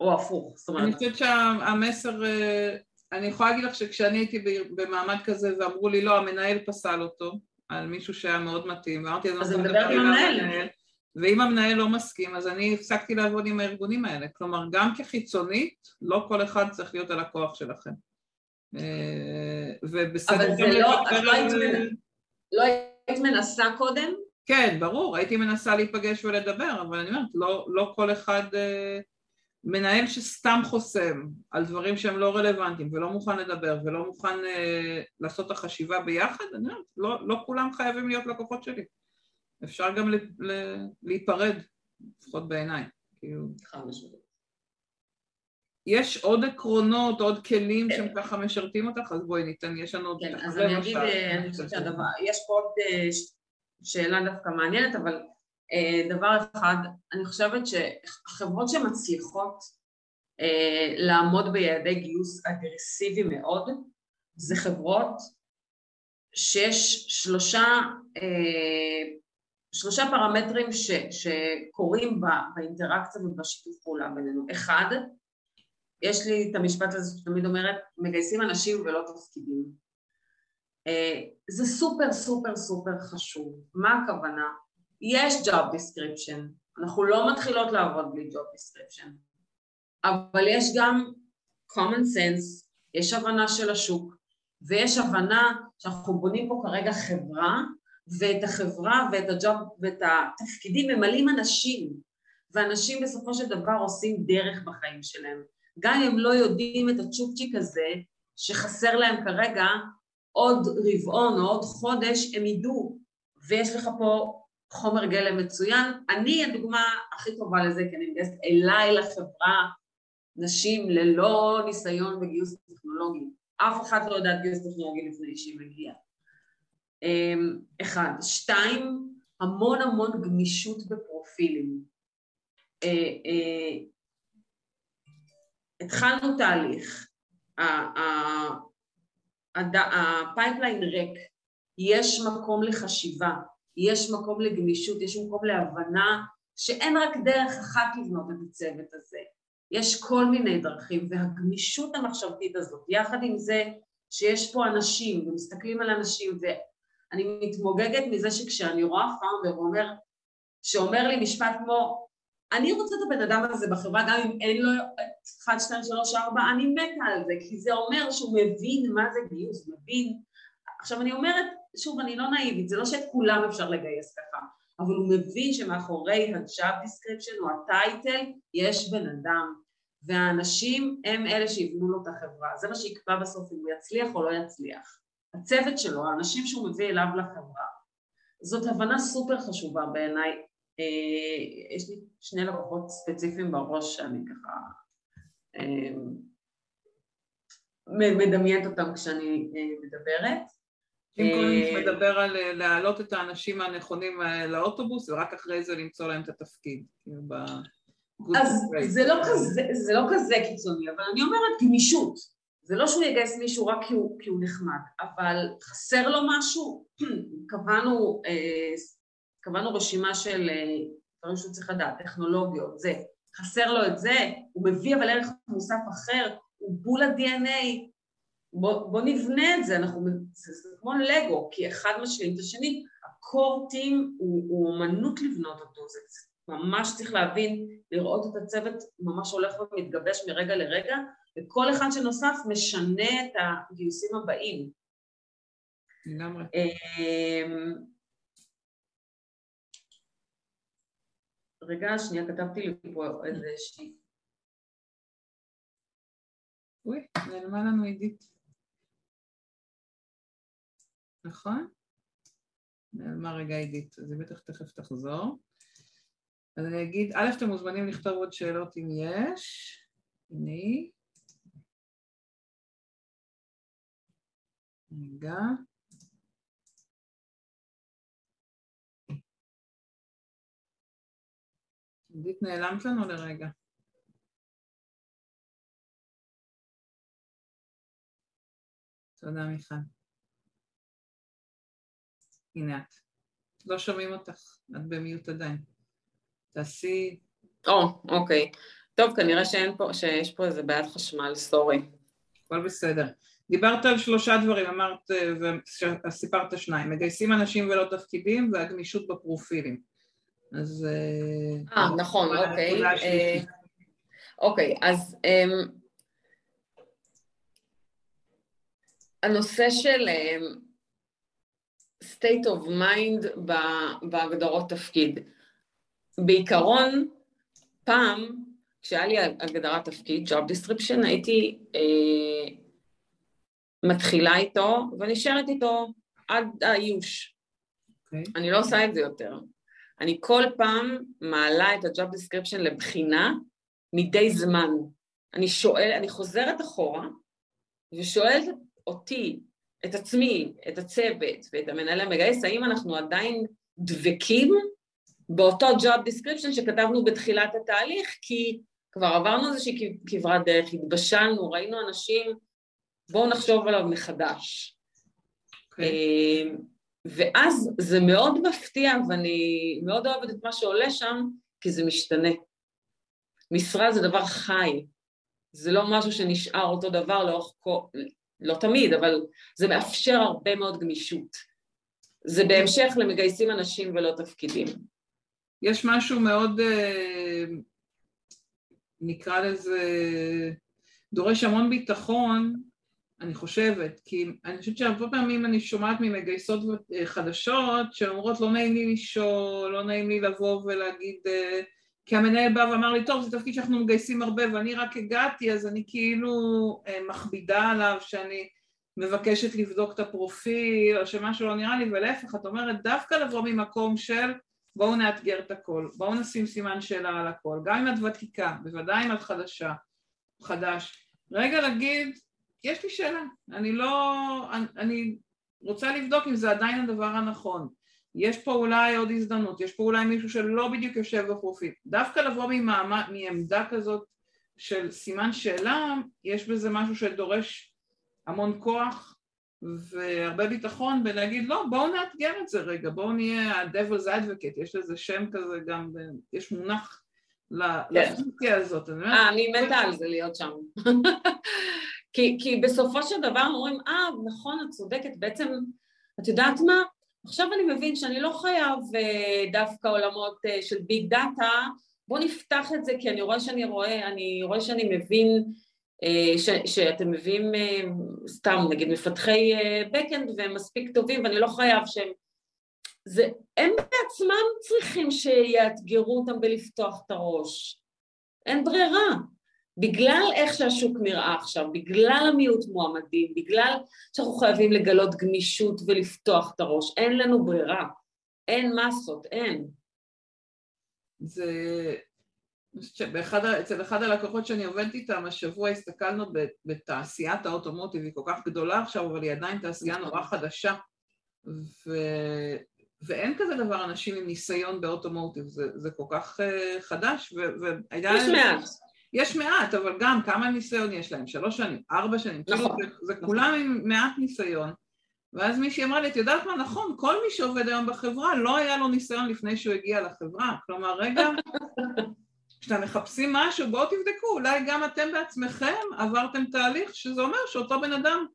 או הפוך, זאת אומרת... אני חושבת שהמסר, אה, אני יכולה להגיד לך שכשאני הייתי במעמד כזה ואמרו לי לא, המנהל פסל אותו על מישהו שהיה מאוד מתאים, ואמרתי אז אני מדברת עם המנהל. ואם המנהל לא מסכים, אז אני הפסקתי לעבוד עם הארגונים האלה. כלומר, גם כחיצונית, לא כל אחד צריך להיות הלקוח שלכם. אה, ובסדר... אבל זה לא, את לא היית, לא היית מנסה קודם? כן, ברור, הייתי מנסה להיפגש ולדבר, אבל אני אומרת, לא, לא כל אחד... אה, מנהל שסתם חוסם על דברים שהם לא רלוונטיים ולא מוכן לדבר ולא מוכן uh, לעשות את החשיבה ביחד, אני אומרת, לא, לא כולם חייבים להיות לקוחות שלי. אפשר גם להיפרד, לפחות בעיניי. כאילו... יש עוד עקרונות, עוד כלים כן. שהם ככה משרתים אותך, אז בואי ניתן, יש לנו עוד... כן, אז אני אגיד, אני חושבת שהדבר, יש פה עוד אה, שאלה דווקא מעניינת, אבל אה, דבר אחד, אני חושבת שהחברות שמצליחות אה, לעמוד ביעדי גיוס אגרסיבי מאוד, זה חברות שיש שלושה שלושה פרמטרים ש, שקורים באינטראקציה ובשיתוף פעולה בינינו. אחד, יש לי את המשפט הזה שתמיד אומרת, מגייסים אנשים ולא תפקידים. אה, זה סופר סופר סופר חשוב. מה הכוונה? יש job description, אנחנו לא מתחילות לעבוד בלי job description, אבל יש גם common sense, יש הבנה של השוק, ויש הבנה שאנחנו בונים פה כרגע חברה ואת החברה ואת הג'וב ואת התפקידים ממלאים אנשים, ואנשים בסופו של דבר עושים דרך בחיים שלהם. גם אם הם לא יודעים את הצ'ופצ'יק הזה שחסר להם כרגע עוד רבעון או עוד חודש, הם ידעו, ויש לך פה חומר גלם מצוין. אני הדוגמה הכי טובה לזה, כי אני מגייסת אליי לחברה נשים ללא ניסיון בגיוס טכנולוגי. אף אחד לא יודעת גיוס טכנולוגי לפני שהיא מגיעה. אמ, אחד. שתיים, המון המון גמישות בפרופילים. התחלנו תהליך, ה pipeline ריק, יש מקום לחשיבה, יש מקום לגמישות, יש מקום להבנה שאין רק דרך אחת לבנות את הצוות הזה, יש כל מיני דרכים והגמישות המחשבתית הזאת, יחד עם זה שיש פה אנשים ומסתכלים על אנשים אני מתמוגגת מזה שכשאני רואה פאונדר אומר, שאומר לי משפט כמו אני רוצה את הבן אדם הזה בחברה גם אם אין לו 1, 2, 3, 4, אני מתה על זה כי זה אומר שהוא מבין מה זה גיוס, מבין עכשיו אני אומרת, שוב אני לא נאיבית, זה לא שאת כולם אפשר לגייס ככה אבל הוא מבין שמאחורי ה-job description או הטייטל יש בן אדם והאנשים הם אלה שיבנו לו את החברה, זה מה שיקבע בסוף אם הוא יצליח או לא יצליח הצוות שלו, האנשים שהוא מביא אליו לחברה. זאת הבנה סופר חשובה בעיניי. אה, יש לי שני לקוחות ספציפיים בראש שאני ככה אה, מדמיינת אותם כשאני אה, מדברת. אם קודם מדבר על להעלות את האנשים הנכונים לאוטובוס ורק אחרי זה למצוא להם את התפקיד. כאילו אז זה לא, כזה, זה לא כזה קיצוני, אבל אני אומרת גמישות. זה לא שהוא יגייס מישהו רק כי הוא, כי הוא נחמד, אבל חסר לו משהו, קבענו, אה, קבענו רשימה של אה, דברים שהוא צריך לדעת, טכנולוגיות, זה, חסר לו את זה, הוא מביא אבל ערך מוסף אחר, הוא בול ה-DNA, בוא, בוא נבנה את זה, אנחנו, זה, זה כמו לגו, כי אחד משלים את השני, הקור טים הוא, הוא אומנות לבנות אותו, זה, זה ממש צריך להבין, לראות את הצוות ממש הולך ומתגבש מרגע לרגע, וכל אחד שנוסף משנה את הגיוסים הבאים. לגמרי. רגע, שנייה, כתבתי לי פה איזה שהיא... אוי, נעלמה לנו עידית. נכון? נעלמה רגע עידית, אז היא בטח תכף תחזור. אז אני אגיד, א', אתם מוזמנים לכתוב עוד שאלות אם יש. הנה. רגע. עידית נעלמת לנו לרגע. תודה מיכל. הנה את. לא שומעים אותך, את במיוט עדיין. תעשי... או, oh, אוקיי. טוב, כנראה שאין פה, שיש פה איזה בעיית חשמל, סורי. הכל בסדר. דיברת על שלושה דברים, אמרת, וסיפרת שניים, מגייסים אנשים ולא תפקידים והגמישות בפרופילים. אז... אה, אה נכון, אוקיי. אה, אוקיי, אז אמ, הנושא של אמ, state of mind בהגדרות תפקיד. בעיקרון, פעם, כשהיה לי הגדרת תפקיד, job description, הייתי אה, מתחילה איתו ונשארת איתו עד האיוש. Okay. אוקיי. אני לא עושה את זה יותר. אני כל פעם מעלה את ה-job description לבחינה מדי זמן. אני שואל, אני חוזרת אחורה ושואלת אותי, את עצמי, את הצוות ואת המנהל המגייס, האם אנחנו עדיין דבקים באותו job description שכתבנו בתחילת התהליך, כי כבר עברנו איזושהי כברת דרך, התבשלנו, ראינו אנשים, בואו נחשוב עליו מחדש. Okay. ואז זה מאוד מפתיע, ואני מאוד אוהבת את מה שעולה שם, כי זה משתנה. משרה זה דבר חי, זה לא משהו שנשאר אותו דבר לאורך כל... לא תמיד, אבל זה מאפשר הרבה מאוד גמישות. זה בהמשך למגייסים אנשים ולא תפקידים. יש משהו מאוד, אה, נקרא לזה, דורש המון ביטחון אני חושבת, כי אני חושבת שהרבה פעמים אני שומעת ממגייסות חדשות שאומרות לא נעים לי לשאול, לא נעים לי לבוא ולהגיד, אה, כי המנהל בא ואמר לי, טוב, זה תפקיד שאנחנו מגייסים הרבה ואני רק הגעתי, אז אני כאילו אה, מכבידה עליו שאני מבקשת לבדוק את הפרופיל או שמשהו לא נראה לי, ולהפך, את אומרת, דווקא לבוא ממקום של בואו נאתגר את הכל, בואו נשים סימן שאלה על הכל, גם אם את ותיקה, בוודאי אם את חדשה, חדש, רגע להגיד, יש לי שאלה, אני לא, אני, אני רוצה לבדוק אם זה עדיין הדבר הנכון. יש פה אולי עוד הזדמנות, יש פה אולי מישהו שלא בדיוק יושב בפרופיל. דווקא לבוא ממעמד, מעמדה כזאת של סימן שאלה, יש בזה משהו שדורש המון כוח והרבה ביטחון בלהגיד לא, בואו נאתגר את זה רגע, בואו נהיה ה-Devil's Advocate, יש לזה שם כזה גם, יש מונח. לפונקציה הזאת. אה, אני מתה על זה להיות שם. כי, כי בסופו של דבר אומרים, אה, נכון, את צודקת, בעצם, את יודעת מה? עכשיו אני מבין שאני לא חייב דווקא עולמות uh, של ביג דאטה, בואו נפתח את זה כי אני רואה שאני רואה, אני רואה שאני מבין uh, ש, שאתם מביאים סתם נגיד מפתחי uh, backend והם מספיק טובים ואני לא חייב שהם... זה, הם בעצמם צריכים שיאתגרו אותם בלפתוח את הראש. אין ברירה. בגלל איך שהשוק נראה עכשיו, בגלל המיעוט מועמדים, בגלל שאנחנו חייבים לגלות גמישות ולפתוח את הראש, אין לנו ברירה, אין מסות, אין. זה... באחד, אצל אחד הלקוחות שאני עובדת איתם, השבוע הסתכלנו בתעשיית האוטומוטיב, היא כל כך גדולה עכשיו, אבל היא עדיין תעשייה נכון. נורא חדשה. ו... ואין כזה דבר אנשים עם ניסיון באוטומוטיב, זה, זה כל כך uh, חדש, ו... יש מעט. יש מעט, אבל גם כמה ניסיון יש להם? שלוש שנים, ארבע שנים, כאילו, נכון. זה, זה נכון. כולם עם מעט ניסיון. ואז מישהי אמרה לי, את יודעת מה, נכון, כל מי שעובד היום בחברה, לא היה לו ניסיון לפני שהוא הגיע לחברה. כלומר, רגע, כשאתם מחפשים משהו, בואו תבדקו, אולי גם אתם בעצמכם עברתם תהליך, שזה אומר שאותו בן אדם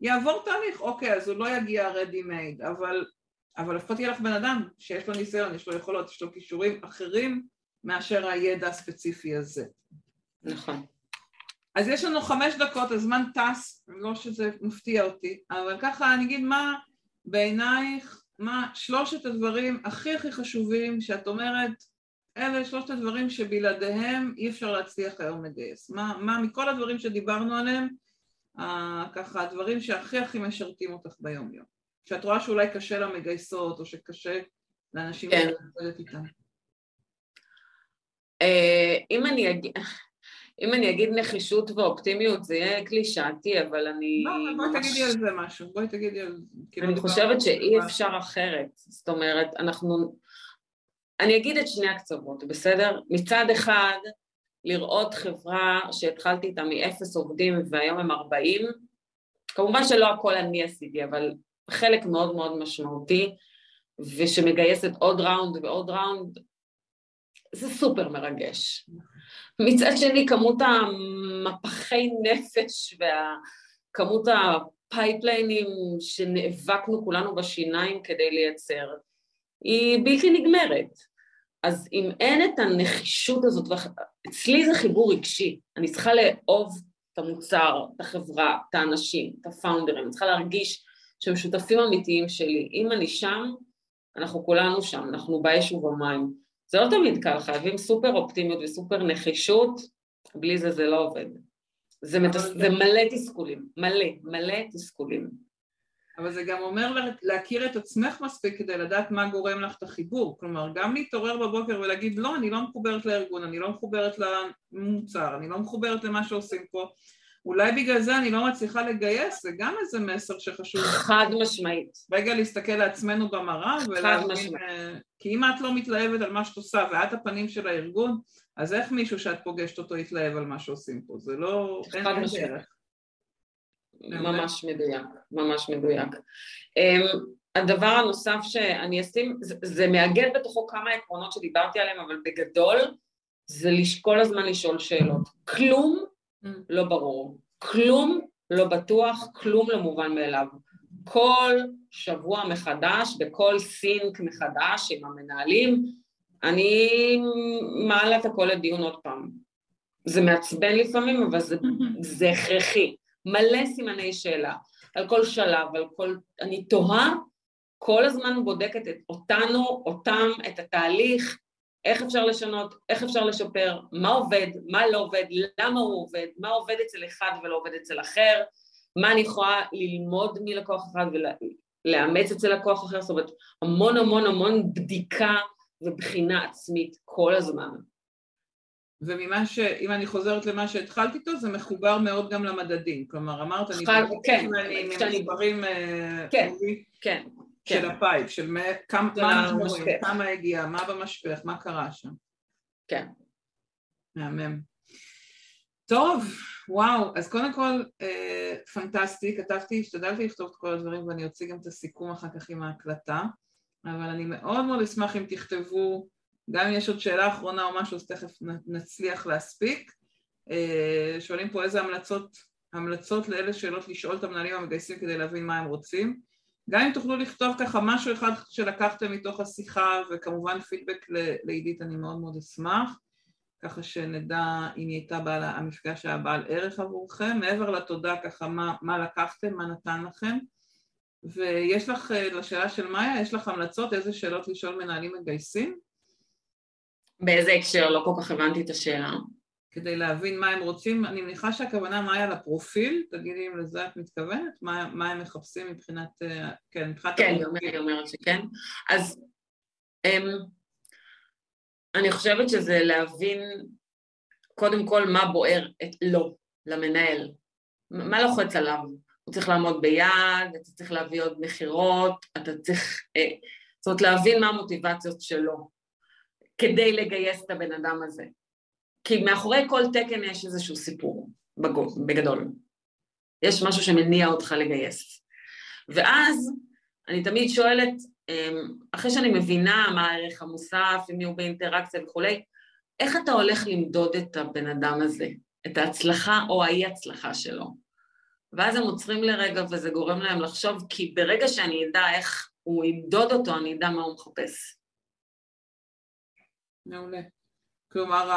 יעבור תהליך, אוקיי, אז הוא לא יגיע ready made, אבל, אבל לפחות יהיה לך בן אדם שיש לו ניסיון, יש לו יכולות, יש לו כישורים אחרים מאשר הידע הספציפי הזה. נכון. אז יש לנו חמש דקות, הזמן טס, לא שזה מפתיע אותי, אבל ככה אני אגיד מה בעינייך, מה שלושת הדברים הכי הכי חשובים שאת אומרת, אלה שלושת הדברים שבלעדיהם אי אפשר להצליח היום לגייס. מה, מה מכל הדברים שדיברנו עליהם, אה, ככה הדברים שהכי הכי משרתים אותך ביום יום. שאת רואה שאולי קשה למגייסות או שקשה לאנשים כן. להתמודד איתם. אה, אם אני אגיד... אם אני אגיד נחישות ואופטימיות זה יהיה קלישאתי, אבל אני... לא, בואי תגידי על זה משהו, בואי תגידי על... כאילו, אני חושבת שאי. אפשר אחרת. זאת אומרת, אנחנו... אני אגיד את שני הקצוות, בסדר? מצד אחד, לראות חברה שהתחלתי איתה מאפס עובדים והיום הם 40, כמובן שלא הכל אני עשיתי, אבל חלק מאוד מאוד משמעותי, ושמגייסת עוד round ועוד round, זה סופר מרגש. מצד שני, כמות המפחי נפש וכמות הפייפליינים שנאבקנו כולנו בשיניים כדי לייצר, היא בלתי נגמרת. אז אם אין את הנחישות הזאת, אצלי זה חיבור רגשי, אני צריכה לאהוב את המוצר, את החברה, את האנשים, את הפאונדרים, אני צריכה להרגיש שהם שותפים אמיתיים שלי. אם אני שם, אנחנו כולנו שם, אנחנו באש ובמים. זה לא תמיד קל, חייבים סופר אופטימיות וסופר נחישות, בלי זה זה לא עובד. זה, מתס... זה מלא תסכולים, מלא, מלא תסכולים. אבל זה גם אומר לה- להכיר את עצמך מספיק כדי לדעת מה גורם לך את החיבור. כלומר, גם להתעורר בבוקר ולהגיד, לא, אני לא מחוברת לארגון, אני לא מחוברת למוצר, אני לא מחוברת למה שעושים פה. אולי בגלל זה אני לא מצליחה לגייס, זה גם איזה מסר שחשוב. חד משמעית. רגע להסתכל לעצמנו במראה ולהבין. אה, כי אם את לא מתלהבת על מה שאת עושה ואת הפנים של הארגון, אז איך מישהו שאת פוגשת אותו יתלהב על מה שעושים פה? זה לא... חד אין משמעית. דרך. ממש מדויק, ממש מדויק. Um, הדבר הנוסף שאני אשים, זה, זה מאגד בתוכו כמה עקרונות שדיברתי עליהם, אבל בגדול זה כל הזמן לשאול שאלות. כלום. לא ברור, כלום לא בטוח, כלום לא מובן מאליו. כל שבוע מחדש, בכל סינק מחדש עם המנהלים, אני מעלה את הכל לדיון עוד פעם. זה מעצבן לפעמים, אבל זה, זה הכרחי. מלא סימני שאלה על כל שלב, על כל... אני תוהה, כל הזמן בודקת את אותנו, אותם, את התהליך, איך אפשר לשנות, איך אפשר לשפר, מה עובד, מה לא עובד, למה הוא עובד, מה עובד אצל אחד ולא עובד אצל אחר, מה אני יכולה ללמוד מלקוח אחד ולאמץ אצל לקוח אחר, זאת אומרת, המון המון המון בדיקה ובחינה עצמית כל הזמן. וממה ש... אם אני חוזרת למה שהתחלת איתו, זה מחובר מאוד גם למדדים. כלומר, אמרת, אני... חד- כן, אני כשאני- מספרים אה, כן, אורי, כן, של כן, ה pipe, של מה- כמה מה אנחנו המשפך. רואים, כמה הגיע, מה במשפך, מה קרה שם. כן. מהמם. טוב, וואו, אז קודם כל, אה, פנטסטי, כתבתי, השתדלתי לכתוב את כל הדברים ואני אוציא גם את הסיכום אחר כך עם ההקלטה, אבל אני מאוד מאוד אשמח אם תכתבו, גם אם יש עוד שאלה אחרונה או משהו, אז תכף נצליח להספיק. אה, שואלים פה איזה המלצות, המלצות לאלה שאלות לשאול את המנהלים המגייסים כדי להבין מה הם רוצים. גם אם תוכלו לכתוב ככה משהו אחד שלקחתם מתוך השיחה, וכמובן פידבק לעידית, אני מאוד מאוד אשמח. ככה שנדע אם היא הייתה בעל, המפגש היה בעל ערך עבורכם, מעבר לתודה ככה מה, מה לקחתם, מה נתן לכם. ויש לך, אה, לשאלה של מאיה, יש לך המלצות איזה שאלות לשאול מנהלים מגייסים, באיזה הקשר? לא כל כך הבנתי את השאלה. כדי להבין מה הם רוצים. אני מניחה שהכוונה מאיה לפרופיל, תגידי אם לזה את מתכוונת, מה, מה הם מחפשים מבחינת, אה, כן, מבחינת כן, אומרת- היא אומרת שכן. אז אמ, אני חושבת שזה להבין קודם כל מה בוער את לו, למנהל. מה לוחץ עליו? הוא צריך לעמוד ביעד, אתה צריך להביא עוד מכירות, אתה צריך... אה, זאת אומרת, להבין מה המוטיבציות שלו כדי לגייס את הבן אדם הזה. כי מאחורי כל תקן יש איזשהו סיפור, בגדול. יש משהו שמניע אותך לגייס. ואז אני תמיד שואלת, אמ, אחרי שאני מבינה מה הערך המוסף, מי הוא באינטראקציה וכולי, איך אתה הולך למדוד את הבן אדם הזה, את ההצלחה או האי הצלחה שלו? ואז הם עוצרים לרגע וזה גורם להם לחשוב, כי ברגע שאני אדע איך הוא ימדוד אותו, אני אדע מה הוא מחפש. מעולה. כלומר,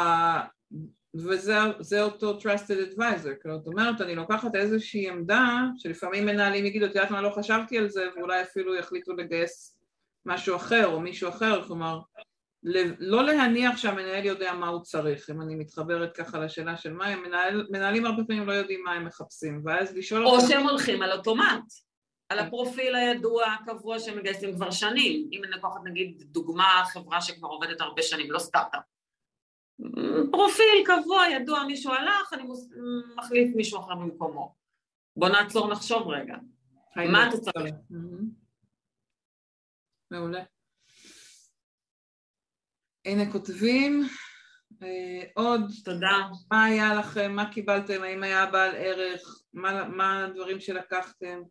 וזה אותו trusted advisor, כלומר, זאת אומרת, אני לוקחת איזושהי עמדה שלפעמים מנהלים יגידו, את יודעת מה, לא חשבתי על זה, ואולי אפילו יחליטו לגייס משהו אחר או מישהו אחר, כלומר, לא להניח שהמנהל יודע מה הוא צריך, אם אני מתחברת ככה לשאלה של מה הם, מנהל, מנהלים הרבה פעמים לא יודעים מה הם מחפשים, ואז לשאול אותם... או שהם הולכים על אוטומט, על הפרופיל הידוע, הקבוע שהם מגייסים כבר שנים. אם אני לוקחת נגיד דוגמה, חברה שכבר עובדת הרבה שנים, לא סטארט-אפ. פרופיל קבוע, ידוע, מישהו הלך, אני מחליף מישהו אחר במקומו. בוא נעצור, נחשוב רגע. מה אתה צריך? מעולה. הנה כותבים, אה, עוד, תודה. מה היה לכם, מה קיבלתם, האם היה בעל ערך, מה, מה הדברים שלקחתם.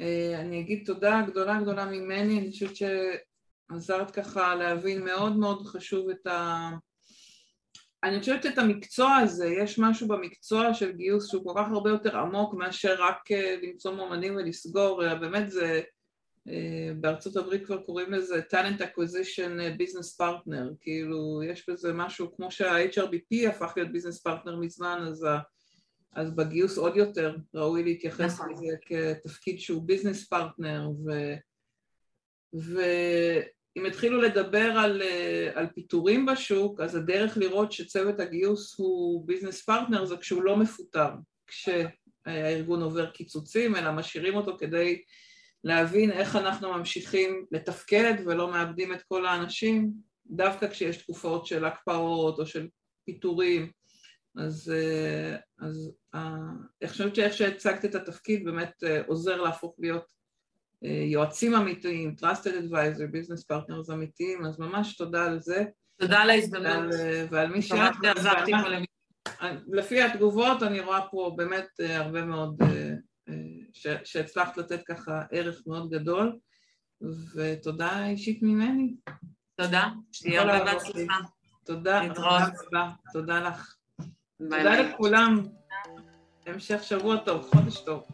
אה, אני אגיד תודה גדולה גדולה ממני, אני חושבת שעזרת ככה להבין מאוד מאוד חשוב את ה... אני חושבת את המקצוע הזה, יש משהו במקצוע של גיוס שהוא כל כך הרבה יותר עמוק מאשר רק אה, למצוא מועמדים ולסגור, באמת זה אה, בארצות הברית כבר קוראים לזה talent acquisition אה, business partner, כאילו יש בזה משהו כמו שה-HRBP הפך להיות business partner מזמן, אז, ה, אז בגיוס עוד יותר ראוי להתייחס נכון. לזה כתפקיד שהוא business partner, ו, ואם התחילו לדבר על, אה, על פיטורים בשוק, אז הדרך לראות שצוות הגיוס הוא business partner זה כשהוא לא מפוטר, כשהארגון עובר קיצוצים, אלא משאירים אותו כדי להבין איך אנחנו ממשיכים לתפקד ולא מאבדים את כל האנשים, דווקא כשיש תקופות של הקפאות או של פיטורים. אז, אה, אז אה, אני חושבת שאיך שהצגת את התפקיד באמת עוזר להפוך להיות יועצים אמיתיים, trusted advisor, business partners אמיתיים, אז ממש תודה על זה. תודה על ההזדמנות. ועל, מי שאת... לפי התגובות אני רואה פה באמת הרבה מאוד שהצלחת לתת ככה ערך מאוד גדול, ותודה אישית ממני. תודה, שיהיה הרבה בהצלחה. תודה רבה, תודה לך. תודה לכולם. המשך שבוע טוב, חודש טוב.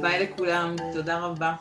ביי לכולם, תודה רבה.